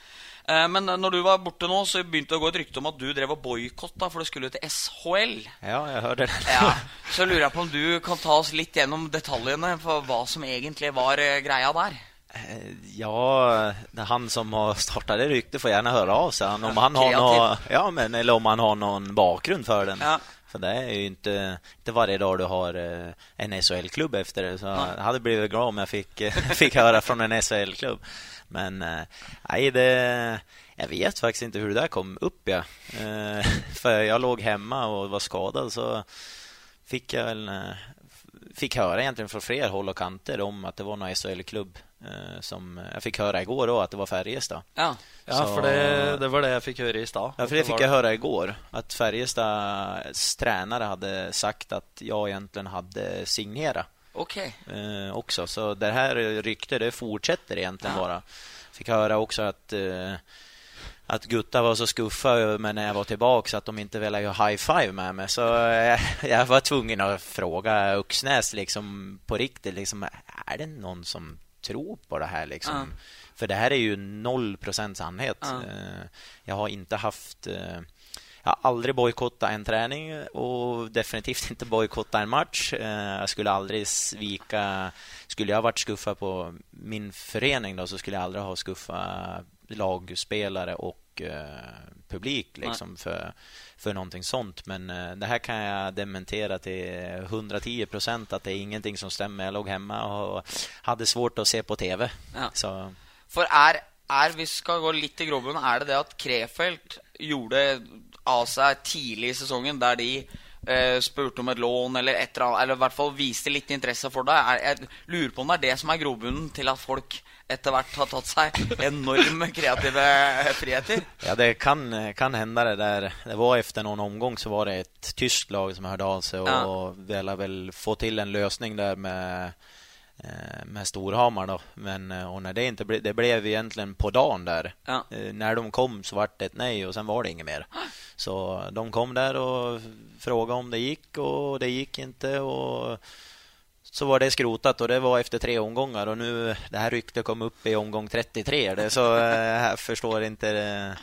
Eh, men når du var borte nå, så begynte det å gå et rykte om at du drev og boikotta, for du skulle til SHL.
Ja, jeg hørte det.
ja. Så lurer jeg på om du kan ta oss litt gjennom detaljene for hva som egentlig var eh, greia der.
Eh, ja, han som har startat det ryktet får gärna höra av sig. Om han har någon, ja, men, eller om han har någon bakgrund för den.
Ja.
För det är ju inte, inte varje dag du har eh, en SHL-klubb efter det. Så jag hade blivit glad om jag fick, fick höra från en SHL-klubb. Men eh, nej, det, jag vet faktiskt inte hur det där kom upp. Ja. För jag låg hemma och var skadad så fick jag väl fick höra egentligen från fler håll och kanter om att det var någon SHL-klubb Eh, som fikk høre i igår òg, at det var Färjestad.
Ja, ja så, for det, det, var det jeg fikk høre i stad.
Ja, for det fikk jeg høre i igår. At Färjestads tränare hadde sagt at jeg egentlig hadde signert.
Okej.
Okay. Eh, også. Så det her ryktet, det fortsetter egentlig ja. bare. Fikk høre også at eh, at gutta var så skuffa men når jeg var tilbake, at de ikke ville gjøre high five med meg. Så jeg, jeg var tvungen å spørre Øksnes liksom på riktig liksom, Er det noen som tror på det här? Liksom?
Ja.
För det här är ju noll procent sannhet. Eh, Jag har inte haft... jeg Jag har aldrig bojkottat en träning och definitivt inte bojkottat en match. jeg Jag skulle aldrig svika... Skulle jag varit skuffa på min förening då så skulle jag aldrig ha skuffa lagspelare och eh, publik liksom för, för någonting sånt. Men uh, det här kan jag dementera till 110 procent att det är ingenting som stämmer. Jag låg hemma og hade svårt att se på TV.
Ja.
Så
For er, er, vi skal gå litt i grobunnen, er det det at Krefeld gjorde av seg tidlig i sesongen, der de eh, spurte om et lån, eller et eller annet, eller i hvert fall viste litt interesse for det? Er, jeg lurer på om det er det som er grobunnen til at folk etter hvert har tatt seg enorme kreative friheter?
Ja, det kan, kan hända det där. Det var efter någon omgång så var det ett tyskt lag som hörde av sig och
Ja.
ville väl få till en lösning där med, eh, med Storhamar då. Men eh, och när det inte ble, det blev egentligen på dagen där.
Ja.
Eh, När de kom så var det ett nej och sen var det inget mer. Så de kom där och frågade om det gick och det gick inte och så var det skrotat och det var efter tre omgångar och nu det här ryktet kom upp i omgång 33 det, så jeg jag förstår inte eh,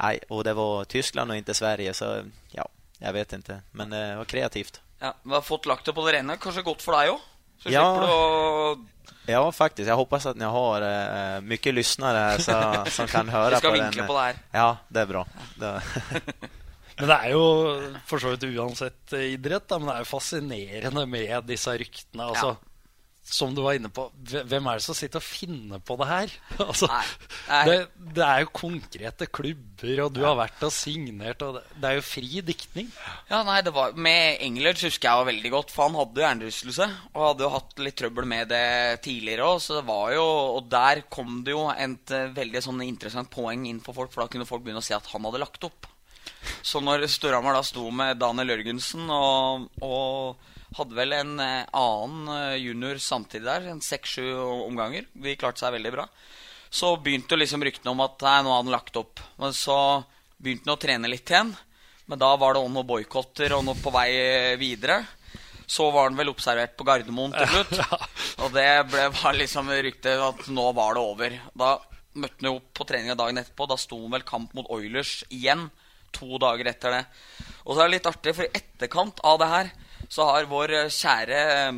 nej, och det var Tyskland och inte Sverige så ja, jag vet inte men det var kreativt.
Ja, Vi har fått lagt det på det rene. Kanskje godt for deg òg? Så
Ja.
å
Ja, faktiskt. Jag hoppas att ni har uh, mycket lyssnare här så, som kan höra
Vi skal
på
vinkle
den.
på det her.
Ja, det är bra. Det,
Men det er jo for så vidt uansett eh, idrett, da, men det er jo fascinerende med disse ryktene. Altså,
Ja.
Som du var inne på, hvem er det som sitter og finner på det her? Altså,
Nei, nei.
Det, det er jo konkrete klubber, og du har vært og signert, og det, det er jo fri diktning.
Ja, nei, det var Med Engelert husker jeg var veldig godt, for han hadde jo hjernerystelse. Og hadde jo hatt litt trøbbel med det tidligere òg, så det var jo Og der kom det jo et eh, veldig sånn interessant poeng inn for folk, for da kunne folk begynne å se at han hadde lagt opp. Så når Storhamar da sto med Daniel Jørgensen og, og hadde vel en eh, annen eh, junior samtidig der, en seks-sju omganger De klarte seg veldig bra. Så begynte liksom ryktene om at nei, nå hadde han lagt opp. Men så begynte han å trene litt igjen. Men da var det også noen boikotter og noe på vei videre. Så var han vel observert på Gardermoen til slutt. Og det ble var liksom ryktet at nå var det over. Da møtte han jo opp på treninga dagen etterpå. Da sto han vel kamp mot Oilers igjen. To dager etter det. Og så er det litt artig, for i etterkant av det her så har vår eh, kjære eh,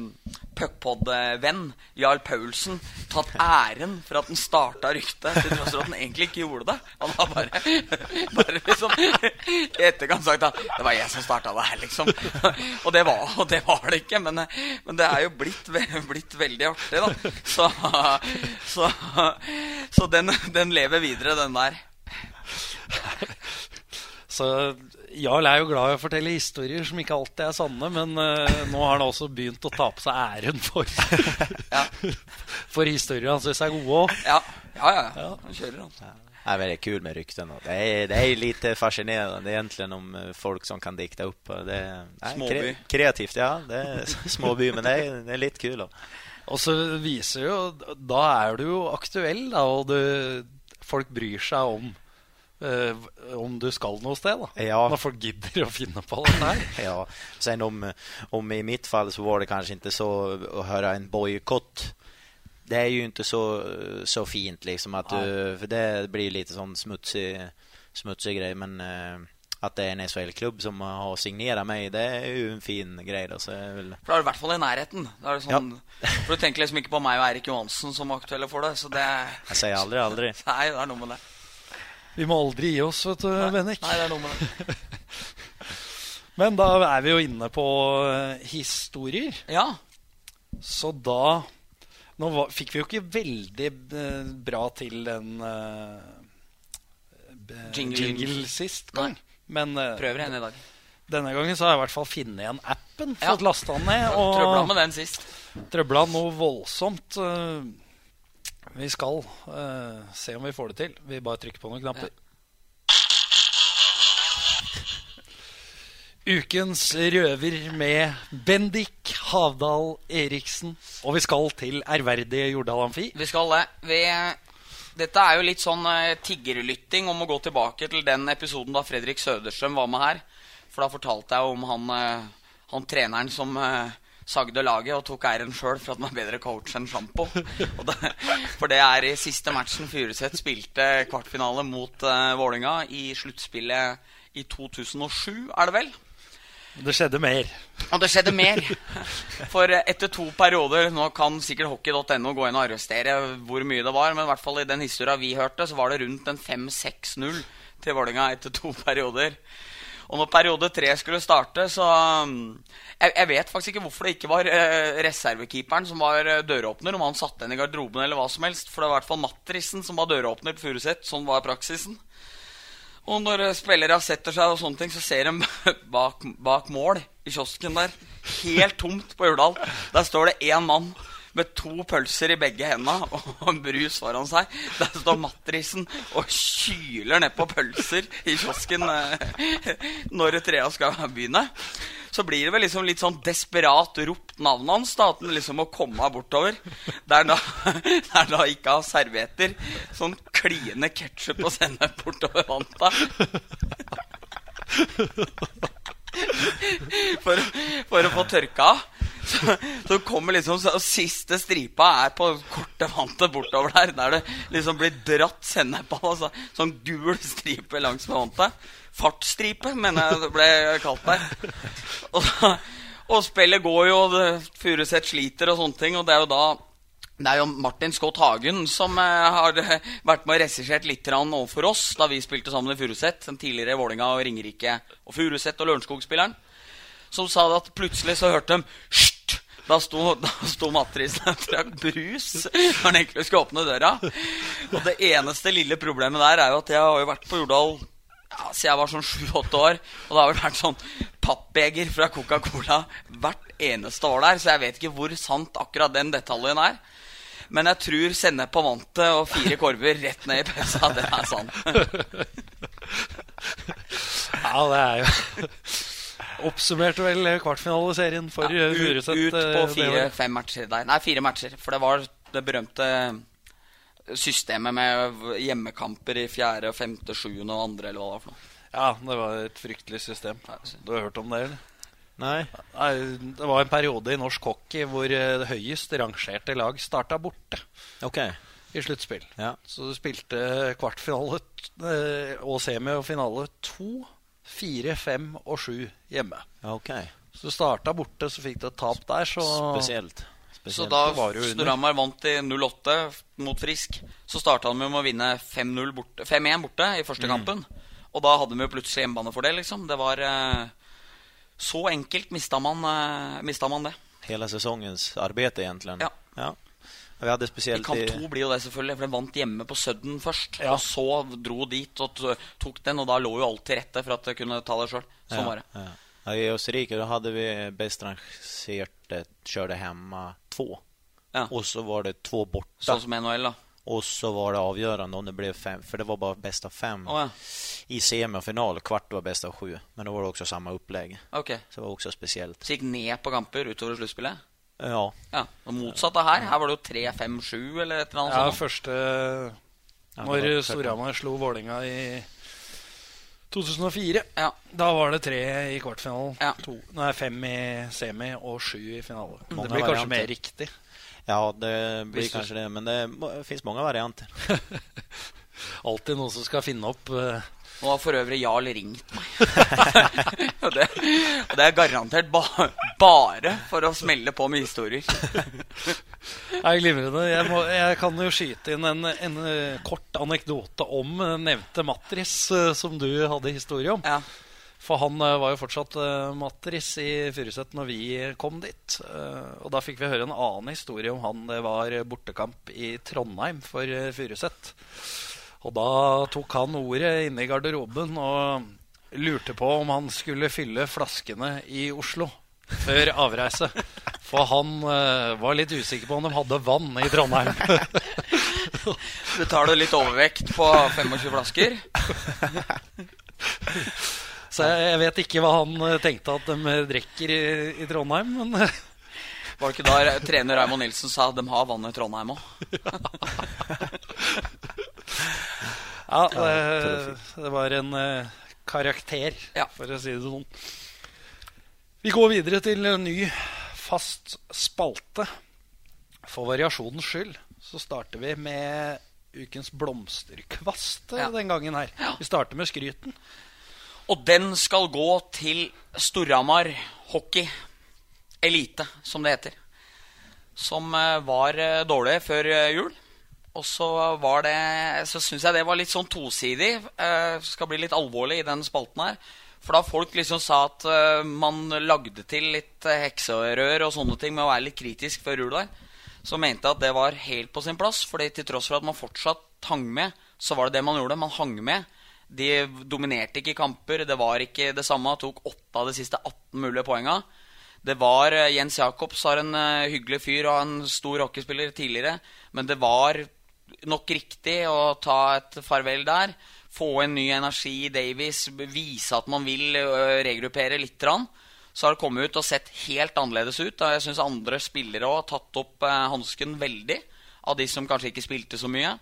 puckpod-venn Jarl Paulsen tatt æren for at den starta ryktet, til tross for at den egentlig ikke gjorde det. Han har bare, bare liksom i etterkant sagt at det var jeg som starta det her, liksom. Og det var, og det, var det ikke, men, men det er jo blitt, blitt veldig artig, da. Så, så, så den, den lever videre, den der.
Så Jarl er jo glad i å fortelle historier som ikke alltid er sanne, men uh, nå har han også begynt å ta på seg æren for,
Ja,
for historier han syns er gode òg.
ja, ja. ja. Han kjører, han.
det er veldig kul med rykten. Och det, er, det er litt fascinerende egentlig om folk som kan dikte opp. Det, er,
småby.
Kre kreativt, ja. Det er småby, men det er, det er litt kul.
Og så viser jo Da er du jo aktuell, da, og du, folk bryr seg om eh, om du skal noe sted. da
Ja.
Når folk gidder å finne på dette her.
Ja, sen om, om i mitt fall så var det kanskje ikke så å høre en boikott. Det er jo ikke så, så fint liksom att du, for det blir litt sånn smutsig, smutsig greie. Men uh, at det er en SHL-klubb som har signert meg, det er jo en fin greie. Da, är
For da er du i hvert fall i nærheten. Da er det sånn, For du tenker liksom ikke på meg og Eirik Johansen som aktuelle for det. Så det
Jeg sier aldri aldri.
Nei, det er noe med det.
Vi må aldri gi oss, vet du, Bennik.
Nei, det er noe med det.
Men da er vi jo inne på eh, historier.
Ja.
Så da Nå var, fikk vi jo ikke veldig eh, bra til den uh,
Jingle.
jingle sist gang. Men uh,
Prøver igjen i dag.
denne gangen så har jeg i hvert fall funnet igjen appen.
Ja.
Fått lasta den ned. Og
Trøbla med den sist.
trøbla noe voldsomt. eh, Vi skal uh, se om vi får det til. Vi bare trykker på noen knapper. Ukens røver med Bendik Havdal Eriksen. Og vi skal til ærverdige Jordal Amfi.
Vi skal det. Vi Dette er jo litt sånn uh, tiggerlytting om å gå tilbake til den episoden da Fredrik Søderstrøm var med her. For da fortalte jeg om han, uh, han treneren som eh, sagde laget og tok æren sjøl for at han er bedre coach enn Sjampo. For det er i siste matchen Furuset spilte kvartfinale mot uh, Vålinga i sluttspillet i 2007, er det vel?
Det skjedde mer.
Og det skjedde mer. For etter to perioder Nå kan sikkert hockey.no gå inn og arrestere hvor mye det var, men i hvert fall i den historia vi hørte, så var det rundt en 5-6-0 til Vålinga etter to perioder. Og når periode tre skulle starte, så um, jeg, jeg vet faktisk ikke hvorfor det ikke var eh, reservekeeperen som var eh, døråpner, om han satte den i garderoben eller hva som helst. For det var i hvert fall Matrisen som var døråpner på Furuset. Sånn var praksisen. Og når eh, spillere setter seg og sånne ting, så ser de bak, bak mål i kiosken der. Helt tomt på Urdal. Der står det én mann med to pølser i begge hendene og en brus foran seg. Der står Matrisen og kyler nedpå pølser i kiosken eh, når trea skal begynne. Så blir det vel liksom litt sånn desperat ropt navnet hans, da, at han liksom må komme bortover. Der da, da ikke har servietter. Sånn kliende ketsjup og sennep bortover vanta. For, for å få tørka av. Så, så kommer liksom så, Siste stripa er på korte vantet bortover der. Der det liksom blir dratt sennep av. Altså, sånn gul stripe langs med vantet. Fartsstripe, mener jeg det ble kalt der. Og, og spillet går jo, og det- Furuset sliter og sånne ting. Og det er jo da det er jo Martin Scott Hagen som eh, har eh, vært med og regissert litt overfor oss da vi spilte sammen i Furuset. Den tidligere Vålinga og Ringerike og Furuset og Lørenskog-spilleren. Som sa at plutselig så hørte de! Da sto, sto Matrisen og trakk brus når han egentlig skulle åpne døra. Og det eneste lille problemet der er jo at jeg har jo vært på Jordal ja, siden jeg var sånn sju-åtte år. Og det har vel vært sånn pappbeger fra Coca-Cola hvert eneste år der. Så jeg vet ikke hvor sant akkurat den detaljen er. Men jeg tror sennep på vantet og fire korver rett ned i pølsa, det er sant.
Ja, det er jo Oppsummerte vel kvartfinaleserien for
Ja,
eh,
ut,
Furuset.
ut
eh,
på fire-fem matcher der. Nei, fire matcher. For det var det berømte systemet med hjemmekamper i fjerde, femte, sjuende og andre, eller hva det var for noe.
Ja, det var et fryktelig system. Du har hørt om det, eller?
Nei.
Nei, det var en periode i norsk hockey hvor eh, det høyest rangerte lag starta borte
Ok.
i sluttspill.
Ja.
Så du spilte kvartfinale eh, og semi og finale to, fire, fem og sju hjemme.
Okay. ok.
Så du starta borte, så fikk du et tap der, så
Spesielt.
Så da. Storhamar vant i 08 mot Frisk, så starta de med å vinne 5-1 borte- 5-1 borte i
Mm.
første kampen. Og da hadde de jo plutselig hjemmebanefordel, liksom. Det var eh, Så enkelt mista man, eh, mista man det.
Hela sesongens arbeid, egentlig.
Ja.
ja. Vi hadde
I kamp to blir jo det, selvfølgelig, for de vant hjemme på Sudden først.
Ja.
Og så dro dit og tok den, og da lå jo alt til rette for at de kunne ta det sjøl. Sånn
ja,
var det.
Ja. Ja, I Østerrike da hadde vi best rangerte kjørte hjemme to.
Ja.
Og så var det to borte.
Sånn som NHL, da.
Og så var det avgjørende om det ble fem. for det var bare best av fem.
Oh, ja.
I semifinal kvart var best av sju. Men da var det også samme opplegg.
Okay.
Så det var også spesielt.
Så gikk ned på kamper utover sluttspillet?
Ja.
Ja. Og motsatt av her. Her var det jo 3-5-7 eller et eller annet
Ja,
sånt.
første Når Storhamar slo Vålinga i 2004.
Ja.
Da var det tre i kvartfinalen.
Ja.
To, nei, fem i semi og sju i finale.
Mange
det blir kanskje
varianter.
mer riktig.
Ja, det blir
Hvis
kanskje det. Men det fins mange varianter.
Alltid noen som skal finne opp uh...
Nå har for øvrig Jarl ringt meg. og, det, og det er garantert ba bare for å smelle på med historier.
Nei, glimrende. Jeg, må, jeg kan jo skyte inn en, en kort anekdote om nevnte Matris, eh, som du hadde historie om.
Ja.
For han eh, var jo fortsatt uh, Matris i Furuset når vi kom dit. Og da fikk vi høre en annen historie om han. Det var bortekamp i Trondheim for uh, Furuset. Og da tok han ordet inne i garderoben og lurte på om han skulle fylle flaskene i Oslo før avreise. For han uh, var litt usikker på om de hadde vann i Trondheim.
Betaler litt overvekt på 25 flasker.
Så jeg, jeg vet ikke hva han eh, tenkte at de drikker i, i Trondheim, men eh,
Var det ikke da trener Raymond Nilsen sa at de har vann i Trondheim òg?
Ja, det, det var en eh, karakter,
Ja.
for å si det sånn. Vi går videre til en ny fast spalte. For variasjonens skyld så starter vi med ukens blomsterkvast
Ja.
den gangen her. Vi starter med skryten.
Og den skal gå til Storhamar hockey. Elite, som det heter. Som eh, var eh, dårlig før eh, jul. Og så var det Så syns jeg det var litt sånn tosidig. Eh, skal bli litt alvorlig i den spalten her. For da folk liksom sa at eh, man lagde til litt eh, hekserør og sånne ting med å være litt kritisk før jul der, så mente jeg at det var helt på sin plass. fordi til tross for at man fortsatt hang med, så var det det man gjorde. Man hang med. De dominerte ikke kamper. Det var ikke det samme. Tok åtte av de siste 18 mulige poenga. Det var eh, Jens Jacobs har en eh, hyggelig fyr og en stor hockeyspiller tidligere, men det var nok riktig å ta et farvel der. Få en ny energi i Davies, vise at man vil regruppere litt. Så har det kommet ut og sett helt annerledes ut. Jeg syns andre spillere òg har tatt opp hansken veldig. Av de som kanskje ikke spilte så mye.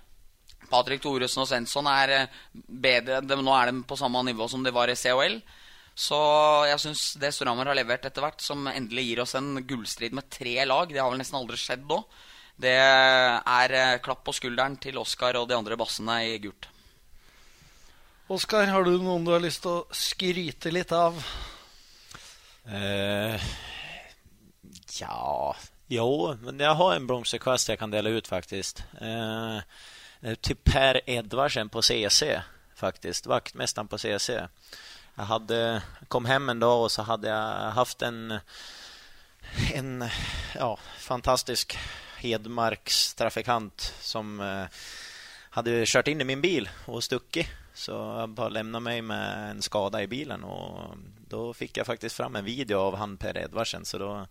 Patrick Thoresen og Svensson er bedre. Nå er de på samme nivå som de var i COL. Så jeg syns det Storhamar har levert etter hvert, som endelig gir oss en gullstrid med tre lag Det har vel nesten aldri skjedd nå. Det er eh, klapp på skulderen til Oskar og de andre bassene i gult.
Oskar, har du noen du har lyst til å skryte litt av?
Eh, ja, jo, men jeg har en blomsterkvast jeg kan dele ut faktisk. Eh, til Per Edvardsen på CC faktisk. Vaktmesteren på CC. Jeg hadde, kom hjem en dag og så hadde jeg haft en, en ja, fantastisk Hedmarks trafikant som eh, hade kört in i min bil och stuckit. Så han bara lämnade mig med en skada i bilen och då fick jag faktiskt fram en video av han Per Edvardsen. Så då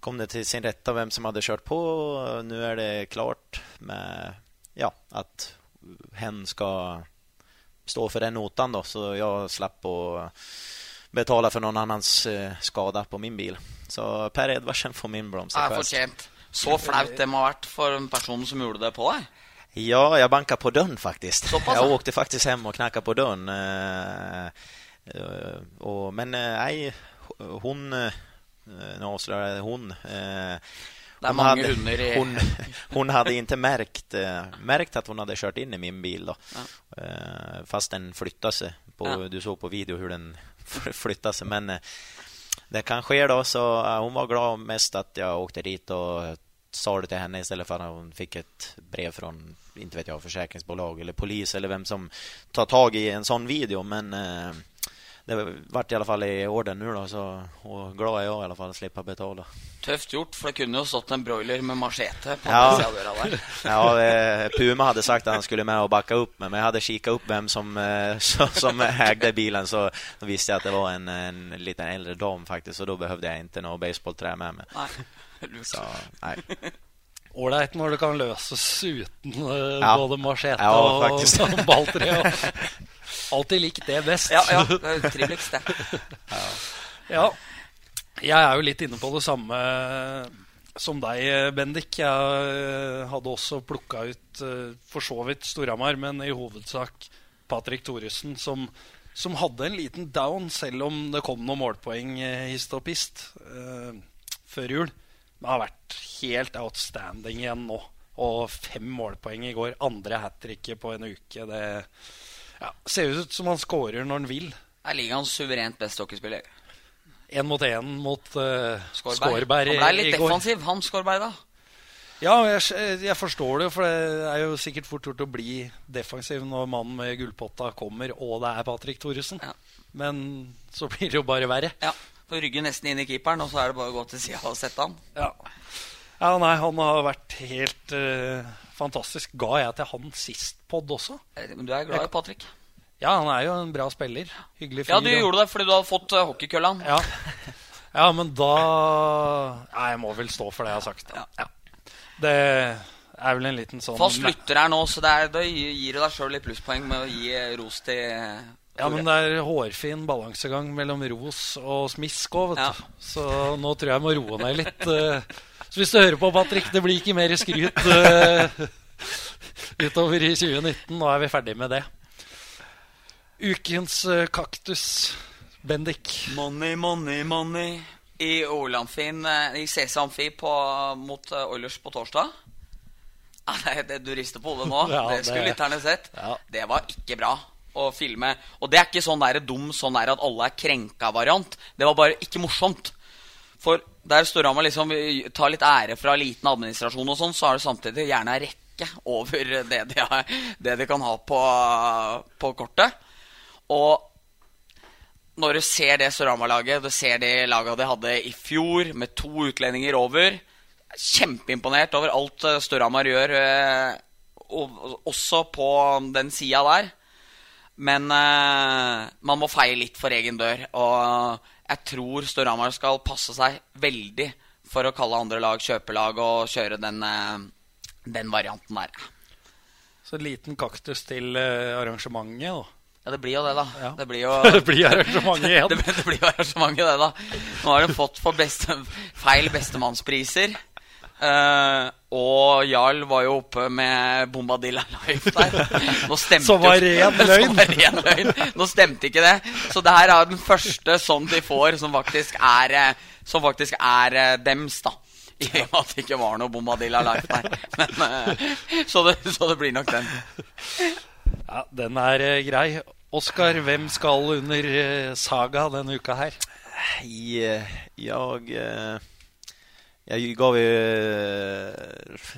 kom det till sin rätta vem som hade kört på. Nu är det klart med ja, att hen ska stå för den notan då. Så jag slapp att betala för någon annans eh, skada på min bil. Så Per Edvardsen får min
Ja,
blomsterkvast.
fortjent. Så flaut det må ha vært for en person som gjorde det på deg.
Ja, jeg banka på
døren, faktisk.
Såpass,
jeg
åkte faktisk hjem og knakka på døren. eh, eh, men nei, hun Nå avslører jeg eh,
Det er mange
hadde,
hunder i
Hun, hun hadde ikke märkt, eh, märkt att hon hade kört in i min bil. Då.
Ja.
Eh, Fast den flytta seg. På,
Ja.
Du så på video hvordan den flytta seg. Men eh, det kan skje, da. Så hun hon var glad mest at jeg åkte dit och sa det till henne istället för att hon fick ett brev från, inte vet jag, försäkringsbolag eller polis eller vem som tar tag i en sån video. Men eh, det ble i alle fall i orden nå, da, Så, og glad är jag i alle fall att å betale.
Tøft gjort, for det kunne jo stått en broiler med machete på
Ja.
døra der.
Ja, Puma hadde sagt at han skulle med og bakke opp men jeg hadde kikket opp hvem som, eh, som, eide bilen så visste jeg at det var en, en liten eldre dom, faktisk, og da behøvde jeg ikke noe baseballtre med meg.
Nei, lurt.
Så, nej.
Ålreit når det kan løses uten eh,
Ja.
både machete
Ja,
og, og balltre. Alltid likt det best.
Ja, ja, det er triveligst, det.
Ja. Jeg er jo litt inne på det samme som deg, Bendik. Jeg eh, hadde også plukka ut eh, for så vidt Storhamar, men i hovedsak Patrick Thoresen, som, som hadde en liten down, selv om det kom noen målpoeng eh, hist og pist uh, før jul. Men har vært helt outstanding igjen nå. Og fem målpoeng i går. Andre hat tricket på en uke. Det ja, ser ut som han scorer når han vil.
Er ligaens suverent beste hockeyspiller.
Én mot én mot uh,
Skårberg.
Skårberg i,
Han ble litt defensiv, han Skårberg, da.
Ja, jeg, jeg forstår det, for det er jo sikkert fort gjort å bli defensiv når mannen med gullpotta kommer, og det er Patrick Thoresen.
Ja.
Men så blir det jo bare verre.
Ja, Får rygge nesten inn i keeperen, og så er det bare å gå til sida og sette han.
Ja. ja, nei, han har vært helt eh, fantastisk. Ga jeg til han sist pod også?
Eh, Men du er glad i Patrick?
Ja, han er jo en bra spiller. Hyggelig fyr.
Ja, du gjorde det fordi du hadde fått uh, hockeykølla.
Ja. ja, men da Nei, jeg må vel stå for det jeg har sagt. Da. Ja. Det er vel en liten sånn
Fast lytter her nå, så det er, da gir du deg sjøl litt plusspoeng med å gi eh, ros til eh,
Ja, men det er hårfin balansegang mellom ros og smisk òg, vet
Ja.
du. Så nå tror jeg jeg må roe ned litt. Så hvis du hører på, Patrick, det blir ikke mer skryt uh, utover i 2019. Nå er vi ferdig med det. Ukens uh, kaktus, Bendik.
Money, money, money. I Olamfin, eh, i CC Amfi på, mot Oilers på torsdag. Ah, det, det, du rister på hodet nå.
Ja,
det skulle lytterne sett.
Ja.
Det var ikke bra å filme. Og det er ikke sånn der dum sånn der at alle er krenka-variant. Det var bare ikke morsomt. For der Storhamar liksom tar litt ære fra liten administrasjon og sånn, så har det samtidig gjerne en rekke over det de, har, det de kan ha på, på kortet. Og når du ser det Storhamar-laget, du ser de laget de hadde i fjor, med to utlendinger over Kjempeimponert over alt eh, Storhamar gjør, eh, og, også på den sida der. Men eh, man må feie litt for egen dør. Og jeg tror Storhamar skal passe seg veldig for å kalle andre lag kjøpelag og kjøre den, eh, den varianten der.
Så en liten kaktus til eh, arrangementet, da.
Ja, det blir jo det, da.
Ja.
Det blir jo
Det blir arrangementet igjen.
det, det blir jo arrangementet, det, da. Nå har de fått for beste, feil bestemannspriser. Eh, og Jarl var jo oppe med Bombadilla Life der. Nå stemte
Som var ren løgn.
Som var ren løgn. Nå stemte ikke det. Så det her er den første sånn de får, som faktisk er, eh, som faktisk er eh, dems, da. I og med at det ikke var noe Bombadilla Life der. Men, uh, så, det, så det blir nok den.
Ja, Den er uh, grei. Oskar, hvem skal under saga denne uka her?
Jeg, jeg jag gav ju eh,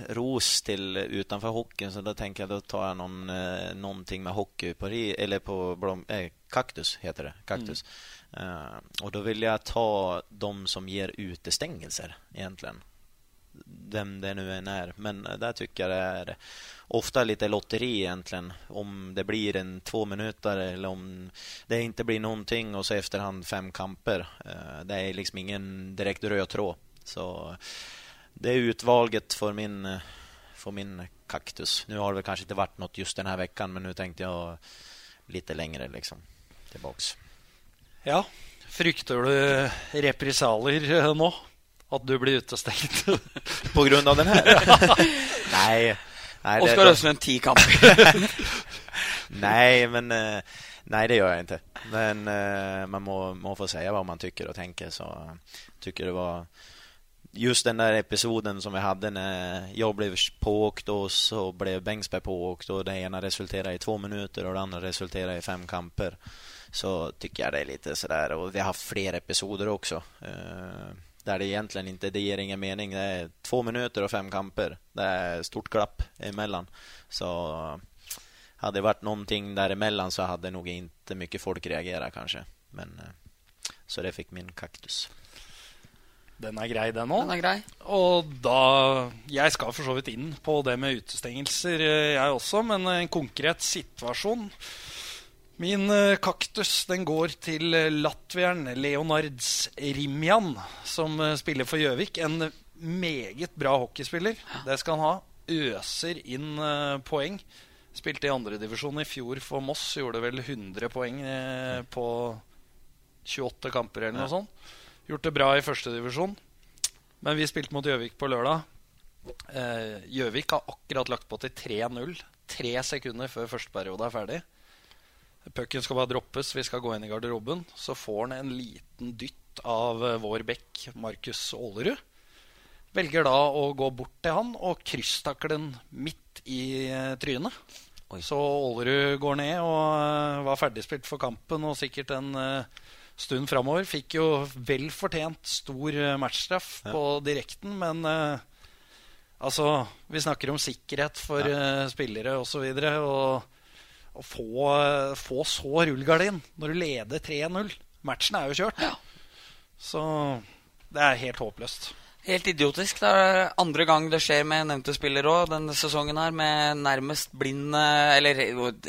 ros till utanför hockeyn så då tänker jag då tar jag någon, eh, någonting med hockey på, eller på blom, eh, kaktus heter det. Kaktus. Eh, och då vill jag ta de som ger utestängelser egentligen. Vem det nu än är. Men där tycker jag det är ofta lite lotteri egentligen. Om det blir en två minuter eller om det inte blir någonting och så efterhand fem kamper. Uh, Det är liksom ingen direkt röd tråd. Så det är utvalget för min, For för min kaktus. Nu har det väl kanske inte varit något just den här veckan men nu tänkte jag lite längre liksom tillbaks.
Ja, Frykter du represalier eh, nå? At du blir utestengt?
På grunn av den her? nei. nei det-
Oskar Østlund, ti kamper.
nei, men Nei, det gjør jeg ikke. Men eh, man må, må få si hva man tykker og tenker. Så tykker tycker det var just den där episoden som vi hade när jag blev pååkt och så blev Bengtsberg pååkt och det ena resulterade i två minuter och det andra resulterade i fem kamper. Så tycker jag det är lite sådär och vi har haft fler episoder också. Eh, där det egentligen inte, det ger ingen mening. Det är två minuter och fem kamper. Det är stort glapp emellan. Så hade det varit någonting däremellan så hade nog inte mycket folk reagerat kanske. Men eh, så det fick min kaktus.
Den er grei, den òg. Og da Jeg skal for så vidt inn på det med utestengelser, eh, jeg også, men en konkret situasjon. Min eh, kaktus den går til eh, latvieren Leonards Rimjan, som spiller for Gjøvik. En meget bra hockeyspiller. Det skal han ha. Øser inn poeng. Spilte i andredivisjon i fjor for Moss. Gjorde vel 100 poeng på 28 kamper eller noe sånt. Gjort det bra i førstedivisjon. Men vi spilte mot Gjøvik på lørdag. Eh, Gjøvik har akkurat lagt på til 3-0. Tre sekunder før første periode er ferdig. Pucken skal bare droppes, vi skal gå inn i garderoben. Så får han en liten dytt av eh, vår bekk, Markus Aalerud. Velger da å gå bort til han og krysstakle den midt i eh, trynet.
Oi.
Så Aalerud går ned og var ferdigspilt for kampen og sikkert en eh, stund framover. Fikk jo vel fortjent stor eh, matchstraff
Ja.
på direkten, men uh, altså Vi snakker om sikkerhet for eh, spillere osv. Og å få, få så rullegardin når du leder 3-0 Matchen er jo kjørt. Så det er helt håpløst.
Helt idiotisk. Det er andre gang det skjer med nevnte spiller òg denne sesongen her, med nærmest blind eh, Eller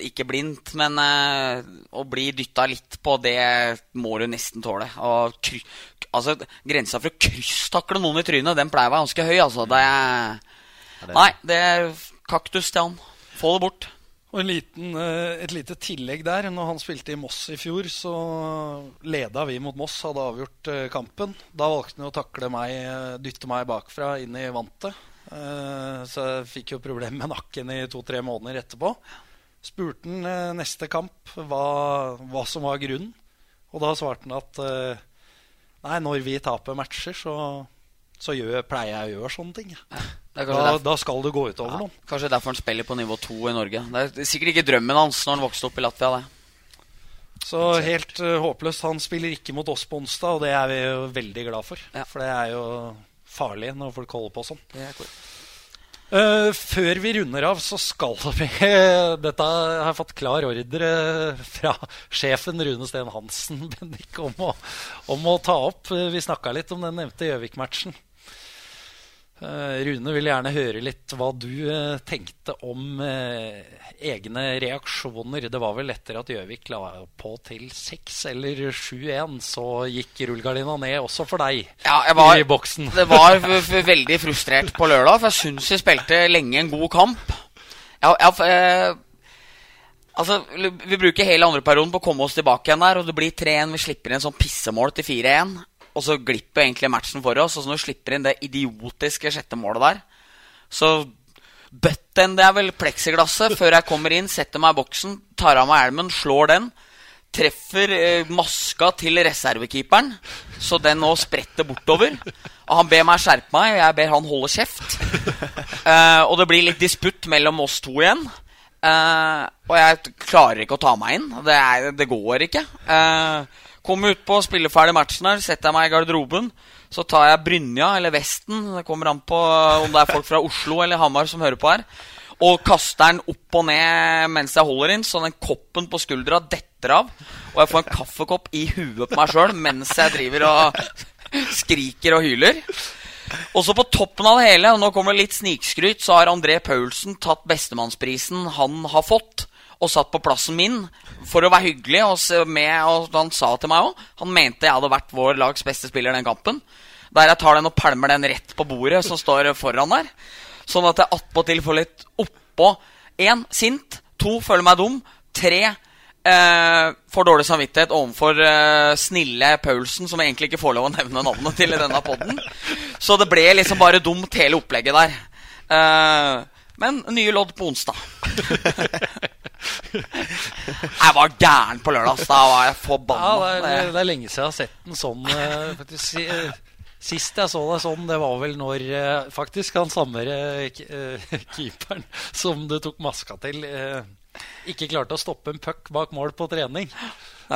ikke blindt, men eh, å bli dytta litt på det må du nesten tåle. Og kry, altså, Grensa for å krysstakle noen i trynet, den pleier å være ganske høy, altså. Det er Nei, det er kaktus til han. Få det bort.
Og en liten, eh, et lite tillegg der. Når han spilte i Moss i fjor, så leda vi mot Moss, hadde avgjort eh, kampen. Da valgte han å takle meg, eh, dytte meg bakfra inn i vantet. Så jeg fikk jo problemer med nakken i to-tre måneder etterpå. spurte han neste kamp hva, hva som var grunnen. Og da svarte han at nei, når vi taper matcher, så, så gjør, pleier jeg å gjøre sånne ting. Da, da skal det gå utover
ja,
noen.
kanskje derfor han spiller på nivå to i Norge. Det er sikkert ikke drømmen hans når han vokste opp i Latvia. det.
Så helt uh, håpløst. Han spiller ikke mot oss på onsdag, og det er vi jo veldig glad for.
Ja.
For det er jo farlig når folk holder på sånn. Eh, før vi runder av, så skal vi Dette har jeg fått klar ordre fra sjefen Rune Steen Hansen Bendik, om, å, om å ta opp. Vi snakka litt om den nevnte Gjøvik-matchen. Eh, Rune vil gjerne høre litt hva du eh, tenkte om eh, egne reaksjoner. Det var vel etter at Gjøvik la på til 6 eller 7-1, så gikk rullegardina ned også for deg
Ja, jeg var,
i boksen.
det var veldig frustrert på lørdag, for jeg syns vi spilte lenge en god kamp. Jeg, jeg, jeg altså, vi bruker hele andre perioden på å komme oss tilbake igjen der, og det blir 3-1. Vi slipper inn sånn pissemål til 4-1, og så glipper egentlig matchen for oss. Og så når du slipper inn det idiotiske sjette målet der, så bøtten det er vel pleksiglasset før jeg kommer inn, setter meg i boksen, tar av meg hjelmen, slår den. Treffer eh, maska til reservekeeperen, så den nå spretter bortover. Og han ber meg skjerpe meg, og jeg ber han holde kjeft. Eh, og det blir litt disputt mellom oss to igjen. Eh, og jeg klarer ikke å ta meg inn. Det, er, det går ikke. Uh, Kommer utpå, spiller ferdig matchen her, setter jeg meg i garderoben. Så tar jeg brynja eller vesten, det kommer an på om det er folk fra Oslo eller Hamar som hører på her, og kaster den opp og ned mens jeg holder inn, så den koppen på skuldra detter av. Og jeg får en kaffekopp i huet på meg sjøl mens jeg driver og skriker og hyler. Og så på toppen av det hele, og nå kommer det litt snikskryt, så har André Paulsen tatt bestemannsprisen han har fått, og satt på plassen min for å være hyggelig. Og, med, og han sa til meg òg Han mente jeg hadde vært vår lags beste spiller den kampen. Der jeg tar den og pælmer den rett på bordet som står foran der. Sånn at jeg attpåtil får litt oppå. Én sint. To føler meg dum. Tre eh, får dårlig samvittighet overfor eh, snille Paulsen, som jeg egentlig ikke får lov å nevne navnet til i denne poden. Så det ble liksom bare dumt, hele opplegget der. Eh, men nye lodd på onsdag. jeg var gæren på lørdag. Da var jeg
Ja, det, er, det er lenge siden jeg har sett den sånn. eh, faktisk. Eh, Sist jeg så deg sånn, det var vel når eh, faktisk han samme keeperen som du tok maska til, ikke klarte å stoppe en puck bak mål på trening.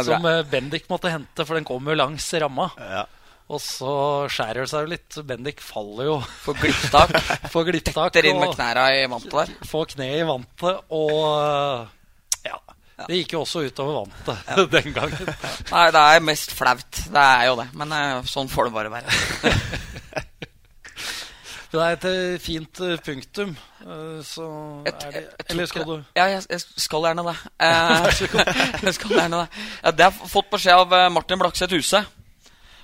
Som Bendik måtte hente, for den kom jo langs ramma.
Ja.
Og så skjærer det seg jo litt. Bendik faller jo
Får glipptak.
Får glipptak.
Detter inn med knærne i vantet der.
får kne i vantet. Og eh, ja, det gikk jo også utover vantet den gangen.
Nei, det er mest flaut. Det er jo det. Men eh, sånn får det bare være.
Det er et eh, fint punktum. Så
Jeg-
er det Eller skal du.
Ja, jeg, jeg skal gjerne det. Jeg skal gjerne det. Jeg har fått beskjed av Martin Blakseth Huse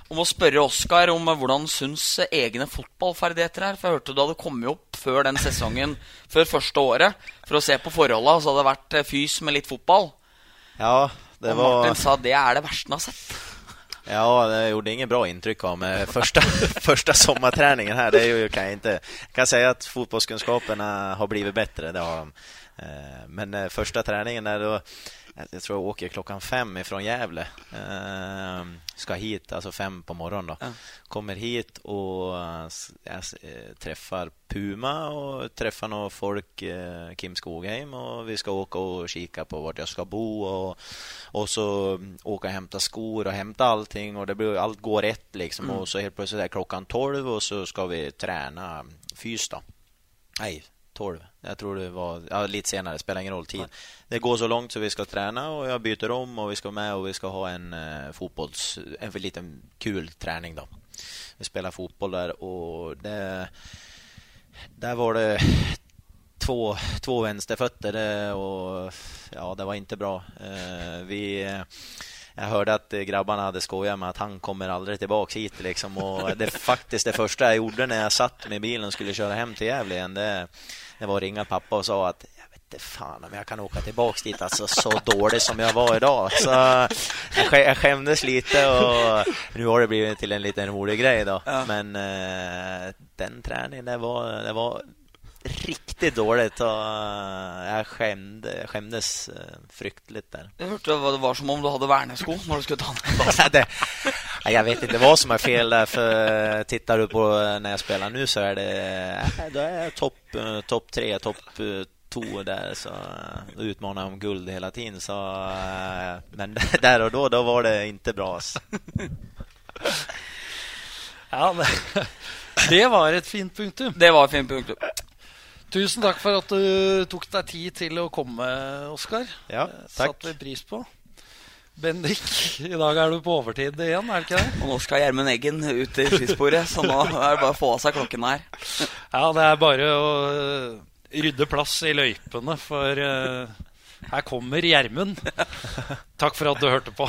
om å spørre Oskar om eh, hvordan han syns eh, egne fotballferdigheter er. For jeg hørte du hadde kommet opp før den sesongen, før første året, for å se på forholda, så hadde det vært eh, fys med litt fotball.
ja, det
Og
var
Martin sa det er det verste han har sett.
Ja, det gjorde ingen bra inntrykk av meg første, første sommertreningen her. Det er jo kan Jeg jag kan si at fotballkunnskapene har blitt bedre, det har de. Eh, Men første treningen er da jag tror jag åker klockan fem ifrån Gävle. Eh, Ska hit, alltså fem på morgonen då.
Ja.
Kommer hit och eh, jag s- eh, träffar Puma och träffar några folk, eh, Kim Skogheim och vi ska åka och kika på vart jag ska bo och, och så åke åka och hämta skor och hämta allting och det blir, allt går rätt liksom och så helt plötsligt är klockan 12 och så ska vi träna fys då. Nej, 12. Jag tror det var ja, lite senare, spelar ingen roll tid. Det går så långt så vi ska träna och jag byter om och vi ska med och vi ska ha en eh, fotbolls... En liten kul träning då. Vi spelar fotboll där och det... Där var det två, två vänsterfötter det, och ja, det var inte bra. Eh, vi... eh, Jag hörde att eh, grabbarna hade skojat med att han kommer aldrig tillbaka hit liksom. Och det faktiskt det första jag gjorde när jag satt med bilen och skulle köra hem till Gävle igen, det, det var att ringa pappa och sa att inte fan om jag kan åka tillbaks dit alltså så dålig som jag var idag. Så jag skämdes lite och nu har det blivit till en liten rolig grej då.
Ja.
Men eh, den träningen, det var, det var riktig dårlig til å Jeg skämde, skjemdes fryktelig der.
Jeg hørte det var som om du hadde vernesko når du skulle ta den.
Nej, det, jeg jag vet ikke hva som er fel där för eh, tittar du på når jeg spiller nå, nu så er det Da er jeg topp eh, top tre, topp to der, där så eh, då utmanar om guld hela tiden så eh, men der og da, da var det ikke bra.
Ja, det, det var et fint punktum.
Det var et fint punktum.
Tusen takk for at du tok deg tid til å komme, Oskar.
Ja,
takk.
Satt
vi pris på. Bendik, i dag er du på overtid igjen, er det ikke det?
Og nå skal Gjermund Eggen ut til skisporet, så nå er det bare å få av seg klokken her.
Ja, det er bare å øh, rydde plass i løypene, for øh, her kommer Gjermund. Takk for at du hørte på.